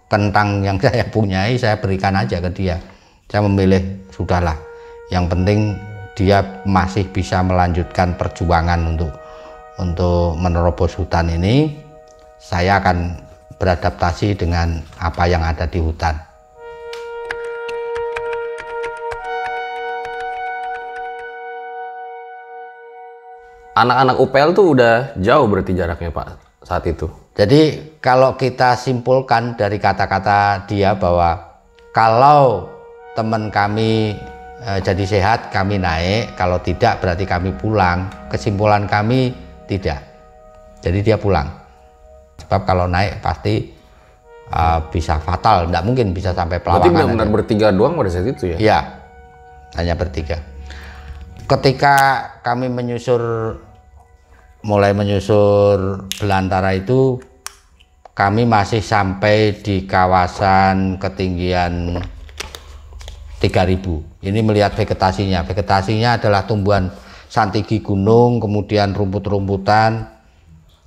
kentang yang *laughs* saya punyai saya berikan aja ke dia. Saya memilih sudahlah yang penting dia masih bisa melanjutkan perjuangan untuk untuk menerobos hutan ini. Saya akan beradaptasi dengan apa yang ada di hutan. Anak-anak UPL tuh udah jauh berarti jaraknya Pak saat itu. Jadi kalau kita simpulkan dari kata-kata dia bahwa kalau teman kami e, jadi sehat kami naik, kalau tidak berarti kami pulang. Kesimpulan kami tidak. Jadi dia pulang. Sebab kalau naik pasti e, bisa fatal, tidak mungkin bisa sampai Berarti pelawangan. benar-benar bertiga doang pada saat itu ya? Iya, hanya bertiga. Ketika kami menyusur, mulai menyusur belantara itu, kami masih sampai di kawasan ketinggian 3000. Ini melihat vegetasinya. Vegetasinya adalah tumbuhan santigi gunung, kemudian rumput-rumputan,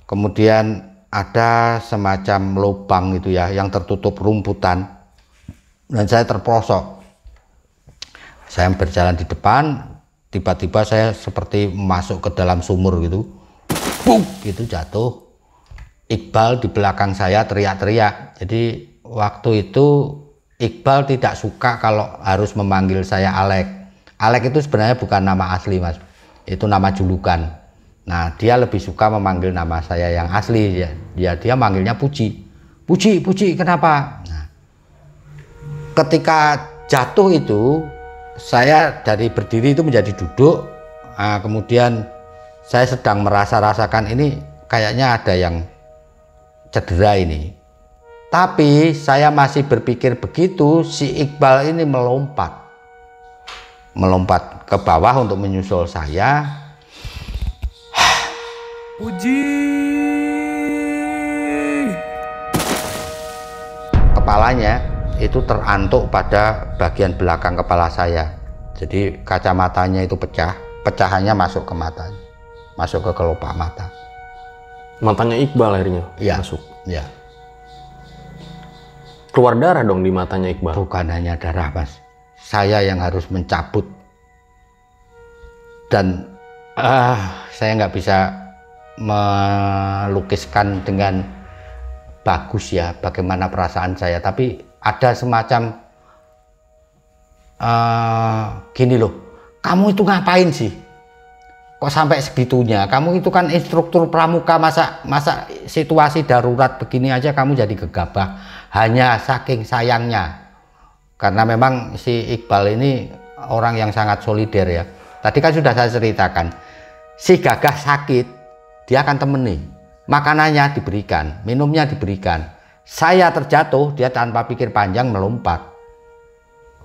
kemudian ada semacam lubang itu ya, yang tertutup rumputan. Dan saya terprosok saya berjalan di depan tiba-tiba saya seperti masuk ke dalam sumur gitu Buk, gitu jatuh. Iqbal di belakang saya teriak-teriak. Jadi waktu itu Iqbal tidak suka kalau harus memanggil saya Alek. Alek itu sebenarnya bukan nama asli mas. Itu nama julukan. Nah dia lebih suka memanggil nama saya yang asli. Ya dia dia manggilnya Puji. Puji Puji kenapa? Nah, ketika jatuh itu saya dari berdiri itu menjadi duduk. Ah, kemudian saya sedang merasa rasakan ini kayaknya ada yang cedera ini. Tapi saya masih berpikir begitu si Iqbal ini melompat. Melompat ke bawah untuk menyusul saya. Kepalanya itu terantuk pada bagian belakang kepala saya. Jadi kacamatanya itu pecah, pecahannya masuk ke mata, masuk ke kelopak mata. Matanya Iqbal akhirnya Iya. masuk. Ya, Keluar darah dong di matanya Iqbal. bukan hanya darah, Mas. Saya yang harus mencabut dan ah, saya nggak bisa melukiskan dengan bagus ya bagaimana perasaan saya. Tapi ada semacam eh, gini loh, kamu itu ngapain sih? Kok sampai segitunya? Kamu itu kan instruktur pramuka masa masa situasi darurat begini aja kamu jadi gegabah hanya saking sayangnya. Karena memang si Iqbal ini orang yang sangat solider ya. Tadi kan sudah saya ceritakan. Si gagah sakit, dia akan temeni. Makanannya diberikan, minumnya diberikan. Saya terjatuh, dia tanpa pikir panjang melompat.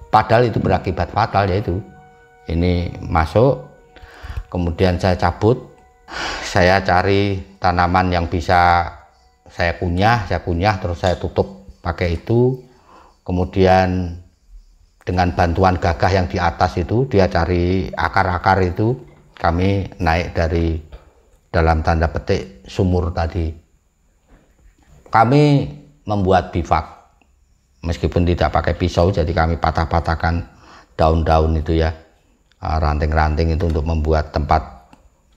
Padahal itu berakibat fatal yaitu ini masuk, kemudian saya cabut, saya cari tanaman yang bisa saya kunyah, saya kunyah terus saya tutup pakai itu, kemudian dengan bantuan gagah yang di atas itu dia cari akar-akar itu kami naik dari dalam tanda petik sumur tadi. Kami membuat bivak. Meskipun tidak pakai pisau jadi kami patah-patahkan daun-daun itu ya ranting-ranting itu untuk membuat tempat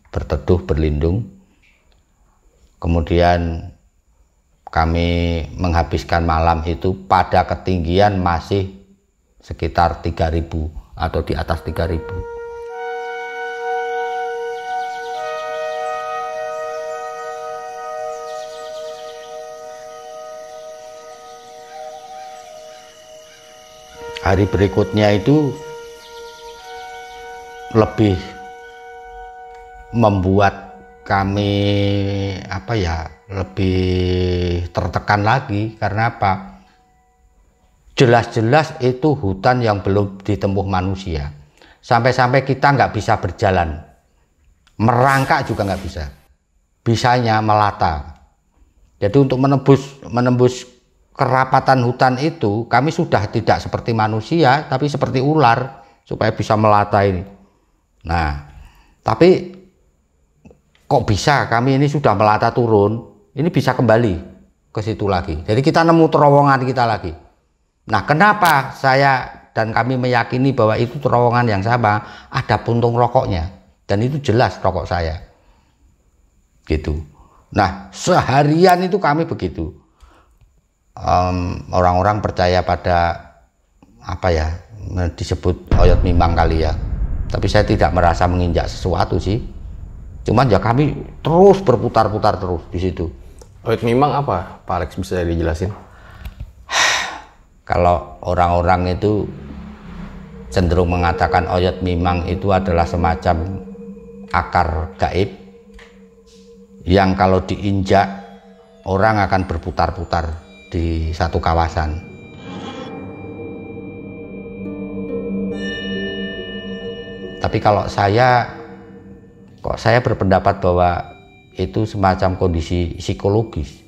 berteduh berlindung. Kemudian kami menghabiskan malam itu pada ketinggian masih sekitar 3000 atau di atas 3000 hari berikutnya itu lebih membuat kami apa ya lebih tertekan lagi. Karena apa? Jelas-jelas itu hutan yang belum ditempuh manusia. Sampai-sampai kita nggak bisa berjalan. Merangkak juga nggak bisa. Bisanya melata. Jadi untuk menembus menembus kerapatan hutan itu kami sudah tidak seperti manusia tapi seperti ular supaya bisa melata ini nah tapi kok bisa kami ini sudah melata turun? Ini bisa kembali ke situ lagi. Jadi kita nemu terowongan kita lagi. Nah kenapa saya dan kami meyakini bahwa itu terowongan yang sama ada puntung rokoknya? Dan itu jelas rokok saya. Gitu. Nah seharian itu kami begitu. Orang-orang percaya pada apa ya disebut oyot mimang kali ya tapi saya tidak merasa menginjak sesuatu sih Cuman ya kami terus berputar-putar terus di situ. Oyot Mimang apa? Pak Alex bisa dijelasin? Kalau orang-orang itu cenderung mengatakan oyot mimang itu adalah semacam akar gaib yang kalau diinjak orang akan berputar-putar di satu kawasan. Tapi kalau saya kok saya berpendapat bahwa itu semacam kondisi psikologis.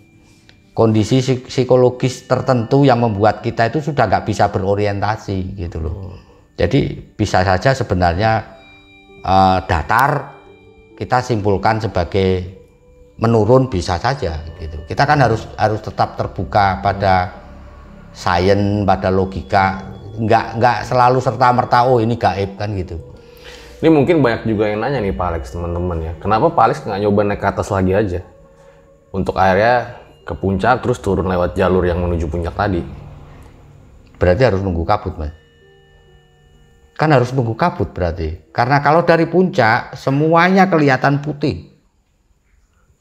Kondisi psikologis tertentu yang membuat kita itu sudah nggak bisa berorientasi gitu loh. Jadi bisa saja sebenarnya uh, datar kita simpulkan sebagai menurun bisa saja gitu. Kita kan harus harus tetap terbuka pada sains, pada logika, nggak nggak selalu serta merta oh ini gaib kan gitu. Ini mungkin banyak juga yang nanya nih Pak Alex teman-teman ya. Kenapa Pak Alex nggak nyoba naik ke atas lagi aja? Untuk akhirnya ke puncak terus turun lewat jalur yang menuju puncak tadi. Berarti harus nunggu kabut mas. Kan harus nunggu kabut berarti. Karena kalau dari puncak semuanya kelihatan putih.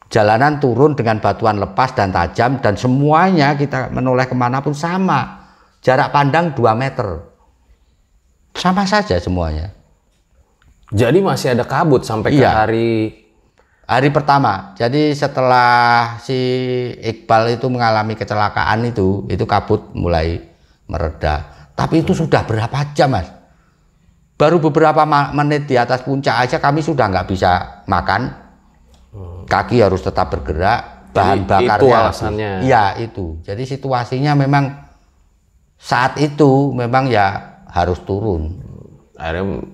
Jalanan turun dengan batuan lepas dan tajam dan semuanya kita menoleh ke mana pun sama. Jarak pandang 2 meter. Sama saja semuanya. Jadi masih ada kabut sampai ke Iya. hari Hari pertama, jadi setelah si Iqbal itu mengalami kecelakaan itu, itu kabut mulai mereda. Tapi itu sudah berapa jam, Mas? Baru beberapa menit di atas puncak aja kami sudah nggak bisa makan. Kaki harus tetap bergerak, bahan Jadi bakarnya. itu alasannya. Iya, itu. Jadi situasinya memang saat itu memang ya harus turun. akhirnya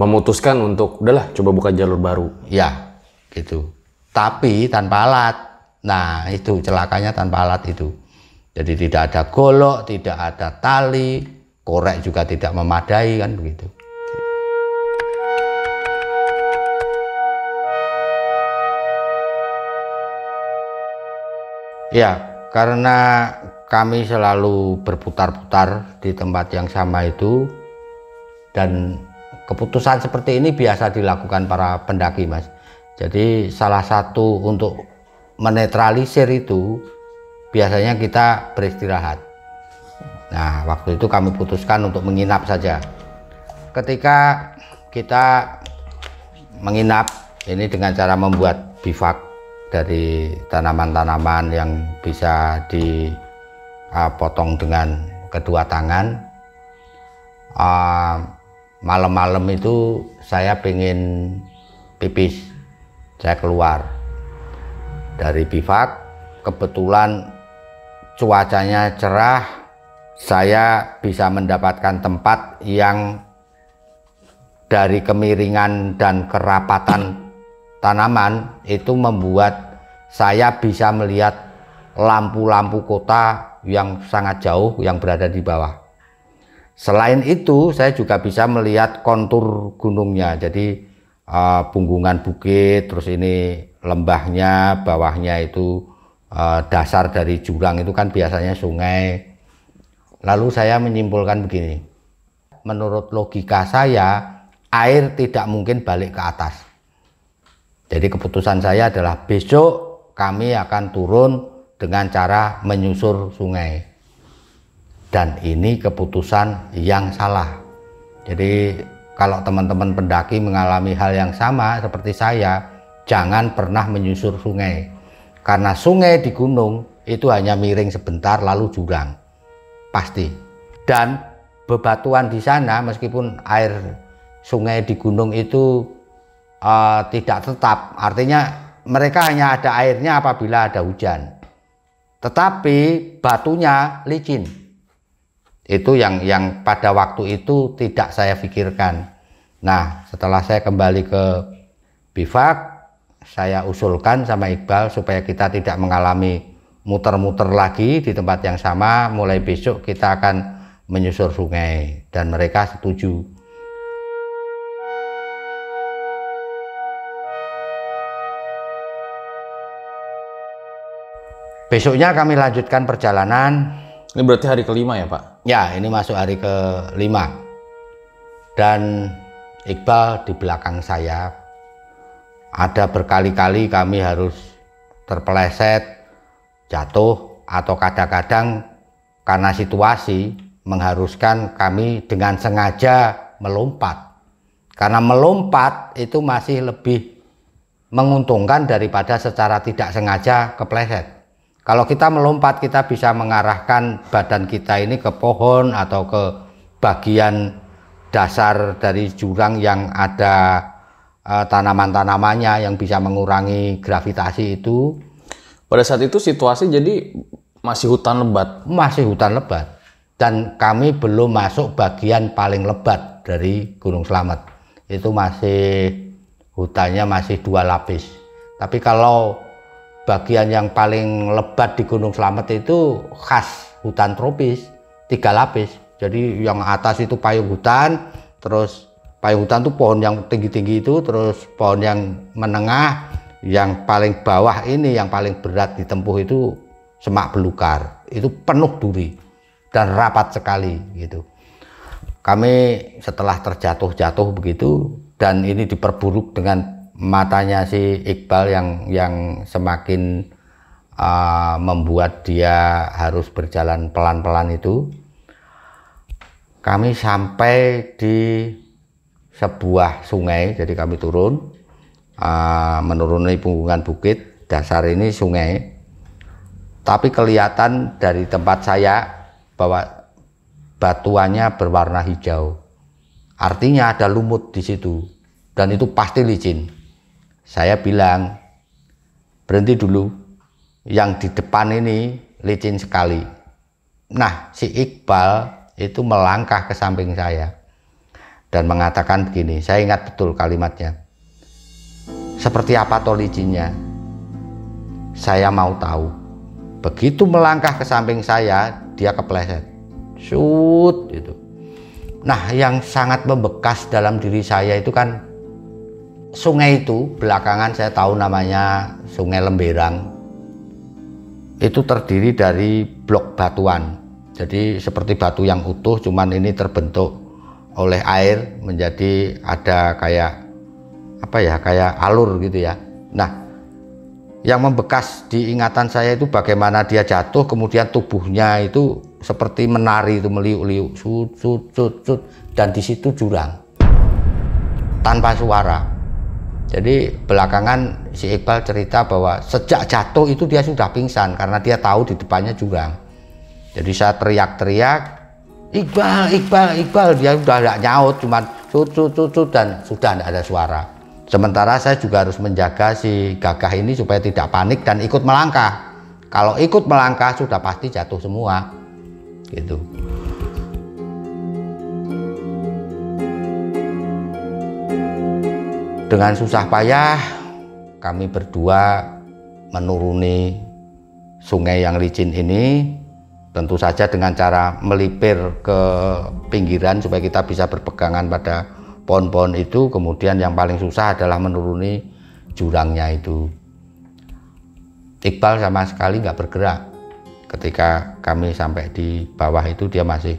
memutuskan untuk udahlah coba buka jalur baru. Ya, gitu. Tapi tanpa alat. Nah, itu celakanya tanpa alat itu. Jadi tidak ada golok, tidak ada tali, korek juga tidak memadai kan begitu. Ya, karena kami selalu berputar-putar di tempat yang sama itu dan keputusan seperti ini biasa dilakukan para pendaki mas. Jadi salah satu untuk menetralisir itu biasanya kita beristirahat. Nah waktu itu kami putuskan untuk menginap saja. Ketika kita menginap ini dengan cara membuat bivak dari tanaman-tanaman yang bisa dipotong dengan kedua tangan. Ah, malam-malam itu saya pengen pipis. Saya keluar. Dari bivak kebetulan cuacanya cerah. Saya bisa mendapatkan tempat yang dari kemiringan dan kerapatan tanaman itu membuat saya bisa melihat lampu-lampu kota yang sangat jauh yang berada di bawah Selain itu, saya juga bisa melihat kontur gunungnya. Jadi eh, punggungan bukit, terus ini lembahnya, bawahnya itu eh, dasar dari jurang itu kan biasanya sungai. Lalu saya menyimpulkan begini. Menurut logika saya, air tidak mungkin balik ke atas. Jadi keputusan saya adalah besok kami akan turun dengan cara menyusur sungai dan ini keputusan yang salah. Jadi kalau teman-teman pendaki mengalami hal yang sama seperti saya, jangan pernah menyusur sungai. Karena sungai di gunung itu hanya miring sebentar lalu jurang. Pasti. Dan bebatuan di sana meskipun air sungai di gunung itu eh, tidak tetap, artinya mereka hanya ada airnya apabila ada hujan. Tetapi batunya licin itu yang yang pada waktu itu tidak saya pikirkan. Nah, setelah saya kembali ke bivak, saya usulkan sama Iqbal supaya kita tidak mengalami muter-muter lagi di tempat yang sama. Mulai besok kita akan menyusur sungai dan mereka setuju. Besoknya kami lanjutkan perjalanan Ini berarti hari kelima ya Pak? Ya, ini masuk hari ke-5. Dan Iqbal di belakang saya. ada berkali-kali kami harus terpeleset, jatuh atau kadang-kadang karena situasi mengharuskan kami dengan sengaja melompat. Karena melompat itu masih lebih menguntungkan daripada secara tidak sengaja kepleset. Kalau kita melompat kita bisa mengarahkan badan kita ini ke pohon atau ke bagian dasar dari jurang yang ada uh, tanaman-tanamannya yang bisa mengurangi gravitasi itu. Pada saat itu situasi jadi masih hutan lebat. Masih hutan lebat. Dan kami belum masuk bagian paling lebat dari Gunung Slamet. Itu masih hutannya masih dua lapis. Tapi kalau bagian yang paling lebat di Gunung Slamet itu khas hutan tropis, tiga lapis. Jadi yang atas itu payung hutan, terus payung hutan itu pohon yang tinggi-tinggi itu, terus pohon yang menengah, yang paling bawah ini yang paling berat ditempuh itu semak belukar itu penuh duri dan rapat sekali gitu kami setelah terjatuh-jatuh begitu dan ini diperburuk dengan matanya si Iqbal yang yang semakin uh, membuat dia harus berjalan pelan-pelan itu kami sampai di sebuah sungai jadi kami turun uh, menuruni punggungan bukit dasar ini sungai tapi kelihatan dari tempat saya bahwa batuannya berwarna hijau. Artinya ada lumut di situ dan itu pasti licin. Saya bilang berhenti dulu. Yang di depan ini licin sekali. Nah, si Iqbal itu melangkah ke samping saya dan mengatakan begini. Saya ingat betul kalimatnya. Seperti apa toh licinnya? Saya mau tahu. Begitu melangkah ke samping saya, dia kepleset. Shoot itu. Nah, yang sangat membekas dalam diri saya itu kan sungai itu belakangan saya tahu namanya Sungai Lemberang. Itu terdiri dari blok batuan. Jadi seperti batu yang utuh cuman ini terbentuk oleh air menjadi ada kayak apa ya kayak alur gitu ya. Nah, yang membekas di ingatan saya itu bagaimana dia jatuh kemudian tubuhnya itu seperti menari itu meliuk-liuk sut dan di situ jurang tanpa suara jadi belakangan si Iqbal cerita bahwa sejak jatuh itu dia sudah pingsan karena dia tahu di depannya jurang jadi saya teriak-teriak Iqbal Iqbal Iqbal dia sudah tidak nyaut cuman sut, sut dan sudah tidak ada suara Sementara saya juga harus menjaga si gagah ini supaya tidak panik dan ikut melangkah. Kalau ikut melangkah sudah pasti jatuh semua. Gitu. Dengan susah payah kami berdua menuruni sungai yang licin ini tentu saja dengan cara melipir ke pinggiran supaya kita bisa berpegangan pada pohon-pohon itu. Kemudian yang paling susah adalah menuruni jurangnya itu. Iqbal sama sekali nggak bergerak. Ketika kami sampai di bawah itu dia masih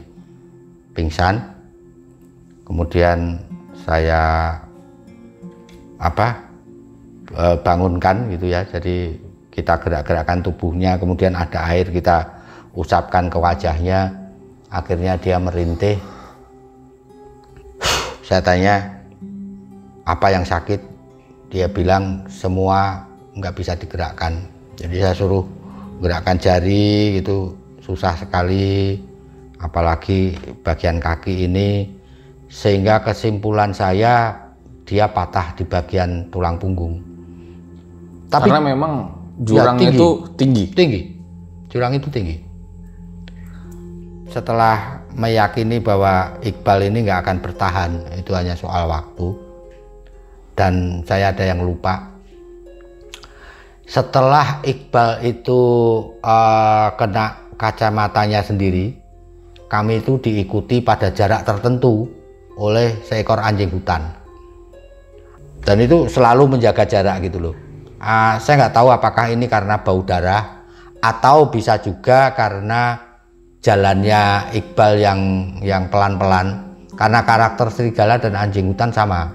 pingsan. Kemudian saya apa e, bangunkan gitu ya. Jadi kita gerak-gerakkan tubuhnya kemudian ada air kita usapkan ke wajahnya. Akhirnya dia merintih. Saya tanya apa yang sakit? Dia bilang semua nggak bisa digerakkan. Jadi saya suruh gerakkan jari itu susah sekali. Apalagi bagian kaki ini. Sehingga kesimpulan saya dia patah di bagian tulang punggung. Tapi karena memang jurang ya, tinggi, itu tinggi. tinggi. Jurang itu tinggi. Setelah meyakini bahwa Iqbal ini nggak akan bertahan itu hanya soal waktu. Dan saya ada yang lupa. Setelah Iqbal itu uh, kena kacamatanya sendiri kami itu diikuti pada jarak tertentu oleh seekor anjing hutan dan itu selalu menjaga jarak gitu loh uh, saya nggak tahu apakah ini karena bau darah atau bisa juga karena jalannya Iqbal yang yang pelan-pelan karena karakter serigala dan anjing hutan sama.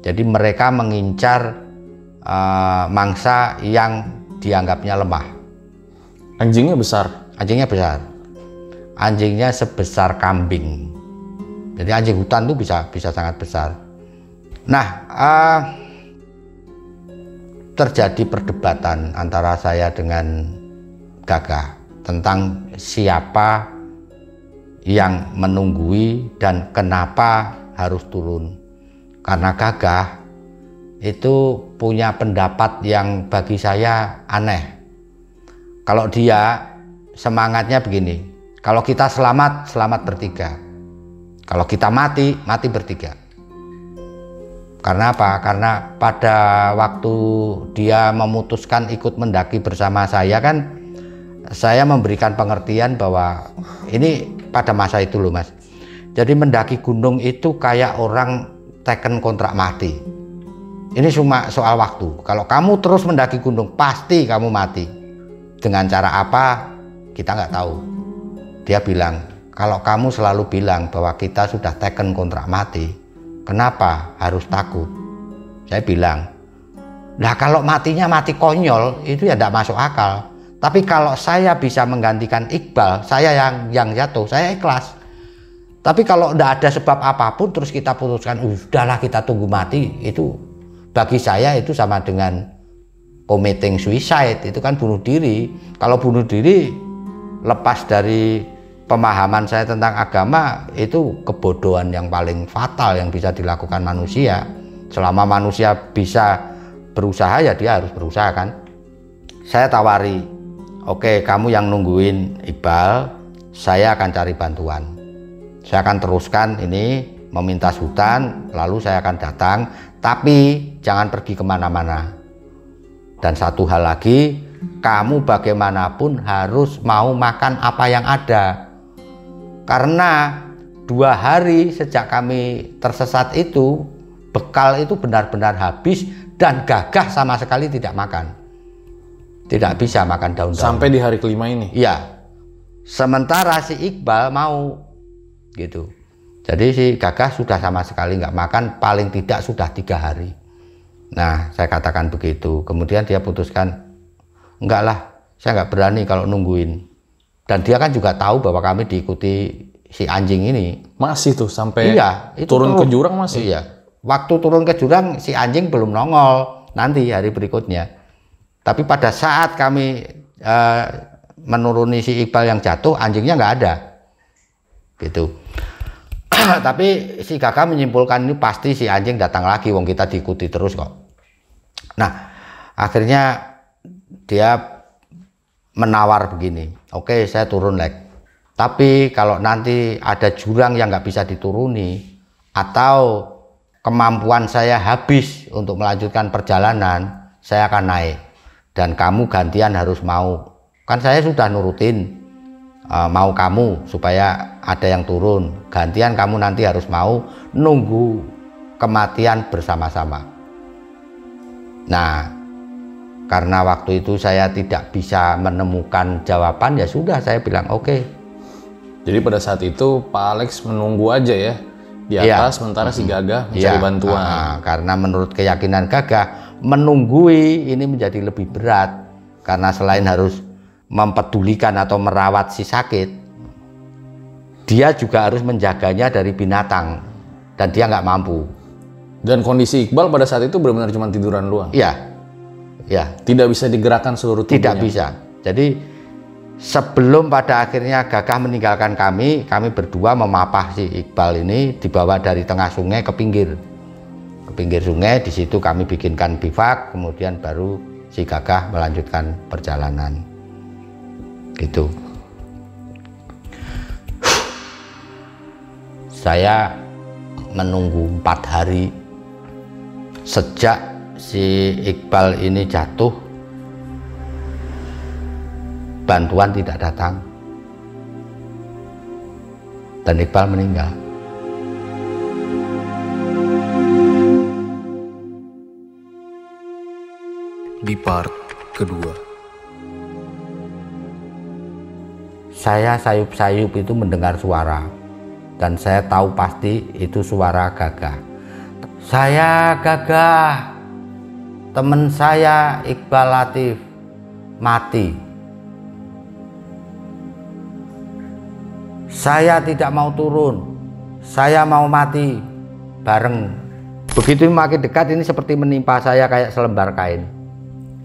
Jadi mereka mengincar uh, mangsa yang dianggapnya lemah. Anjingnya besar. Anjingnya besar. Anjingnya sebesar kambing. Jadi anjing hutan itu bisa bisa sangat besar. Nah, uh, terjadi perdebatan antara saya dengan Gagah tentang siapa yang menunggui dan kenapa harus turun. Karena Gagah itu punya pendapat yang bagi saya aneh. Kalau dia semangatnya begini, kalau kita selamat, selamat bertiga. Kalau kita mati, mati bertiga. Karena apa? Karena pada waktu dia memutuskan ikut mendaki bersama saya kan saya memberikan pengertian bahwa ini pada masa itu loh Mas. Jadi mendaki gunung itu kayak orang teken kontrak mati. Ini cuma soal waktu. Kalau kamu terus mendaki gunung pasti kamu mati. Dengan cara apa? Kita nggak tahu. Dia bilang, kalau kamu selalu bilang bahwa kita sudah teken kontrak mati, Kenapa harus takut? Saya bilang, nah kalau matinya mati konyol itu ya tidak masuk akal. Tapi kalau saya bisa menggantikan Iqbal, saya yang yang jatuh, saya ikhlas. Tapi kalau tidak ada sebab apa pun terus kita putuskan, udahlah kita tunggu mati, itu bagi saya itu sama dengan committing suicide, itu kan bunuh diri. Kalau bunuh diri lepas dari pemahaman saya tentang agama itu kebodohan yang paling fatal yang bisa dilakukan manusia. Selama manusia bisa berusaha ya dia harus berusaha kan. Saya tawari, oke okay, kamu yang nungguin Iqbal, saya akan cari bantuan. Saya akan teruskan ini meminta hutan, lalu saya akan datang, tapi jangan pergi ke mana-mana. Dan satu hal lagi, kamu bagaimanapun harus mau makan apa yang ada karena dua hari sejak kami tersesat itu, bekal itu benar-benar habis dan gagah sama sekali tidak makan. Tidak bisa makan daun-daun. Sampai di hari kelima ini? Iya. Sementara si Iqbal mau gitu. Jadi si gagah sudah sama sekali nggak makan, paling tidak sudah tiga hari. Nah, saya katakan begitu. Kemudian dia putuskan, enggak lah, saya nggak berani kalau nungguin dan dia kan juga tahu bahwa kami diikuti si anjing ini. Masih tuh sampai iya, itu turun ke jurang masih. Iya. Waktu turun ke jurang si anjing belum nongol nanti hari berikutnya. Tapi pada saat kami uh, menuruni si Iqbal yang jatuh anjingnya nggak ada. Gitu. *clears throat* Tapi si kakak menyimpulkan ini pasti si anjing datang lagi wong kita diikuti terus kok. Nah akhirnya dia menawar begini. Oke saya turun leg tapi kalau nanti ada jurang yang nggak bisa dituruni atau kemampuan saya habis untuk melanjutkan perjalanan saya akan naik. Dan kamu gantian harus mau. Kan saya sudah nurutin uh, mau kamu supaya ada yang turun. Gantian kamu nanti harus mau nunggu kematian bersama-sama. Nah karena waktu itu saya tidak bisa menemukan jawaban ya sudah saya bilang oke okay. jadi pada saat itu Pak Alex menunggu aja ya di iya. atas ya. sementara si Gagah mencari ya. bantuan uh, karena menurut keyakinan Gagah menunggui ini menjadi lebih berat karena selain harus mempedulikan atau merawat si sakit dia juga harus menjaganya dari binatang dan dia nggak mampu dan kondisi Iqbal pada saat itu benar-benar cuma tiduran doang iya Ya. Tidak bisa digerakkan seluruh tubuhnya. Tidak bisa. Jadi sebelum pada akhirnya Gagah meninggalkan kami, kami berdua memapah si Iqbal ini dibawa dari tengah sungai ke pinggir. Ke pinggir sungai, di situ kami bikinkan bivak, kemudian baru si Gagah melanjutkan perjalanan. Gitu. Saya menunggu empat hari sejak si Iqbal ini jatuh bantuan tidak datang. Dan Iqbal meninggal. Di part kedua. Saya sayup-sayup itu mendengar suara. Dan saya tahu pasti itu suara gagah. Saya gagah teman saya Iqbal Latif mati. Saya tidak mau turun, saya mau mati bareng. Begitu makin dekat ini seperti menimpa saya kayak selembar kain.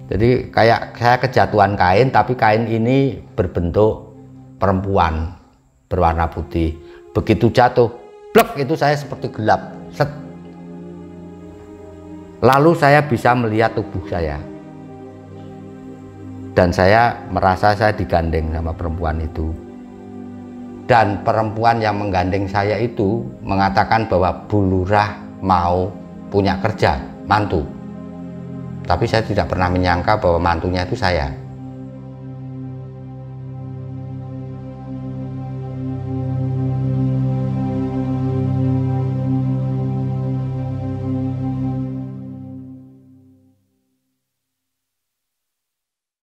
Jadi kayak saya kejatuhan kain tapi kain ini berbentuk perempuan berwarna putih. Begitu jatuh, plek itu saya seperti gelap. Set. Lalu saya bisa melihat tubuh saya. Dan saya merasa saya digandeng sama perempuan itu. Dan perempuan yang menggandeng saya itu mengatakan bahwa Bulurah mau punya kerja, mantu. Tapi saya tidak pernah menyangka bahwa mantunya itu saya.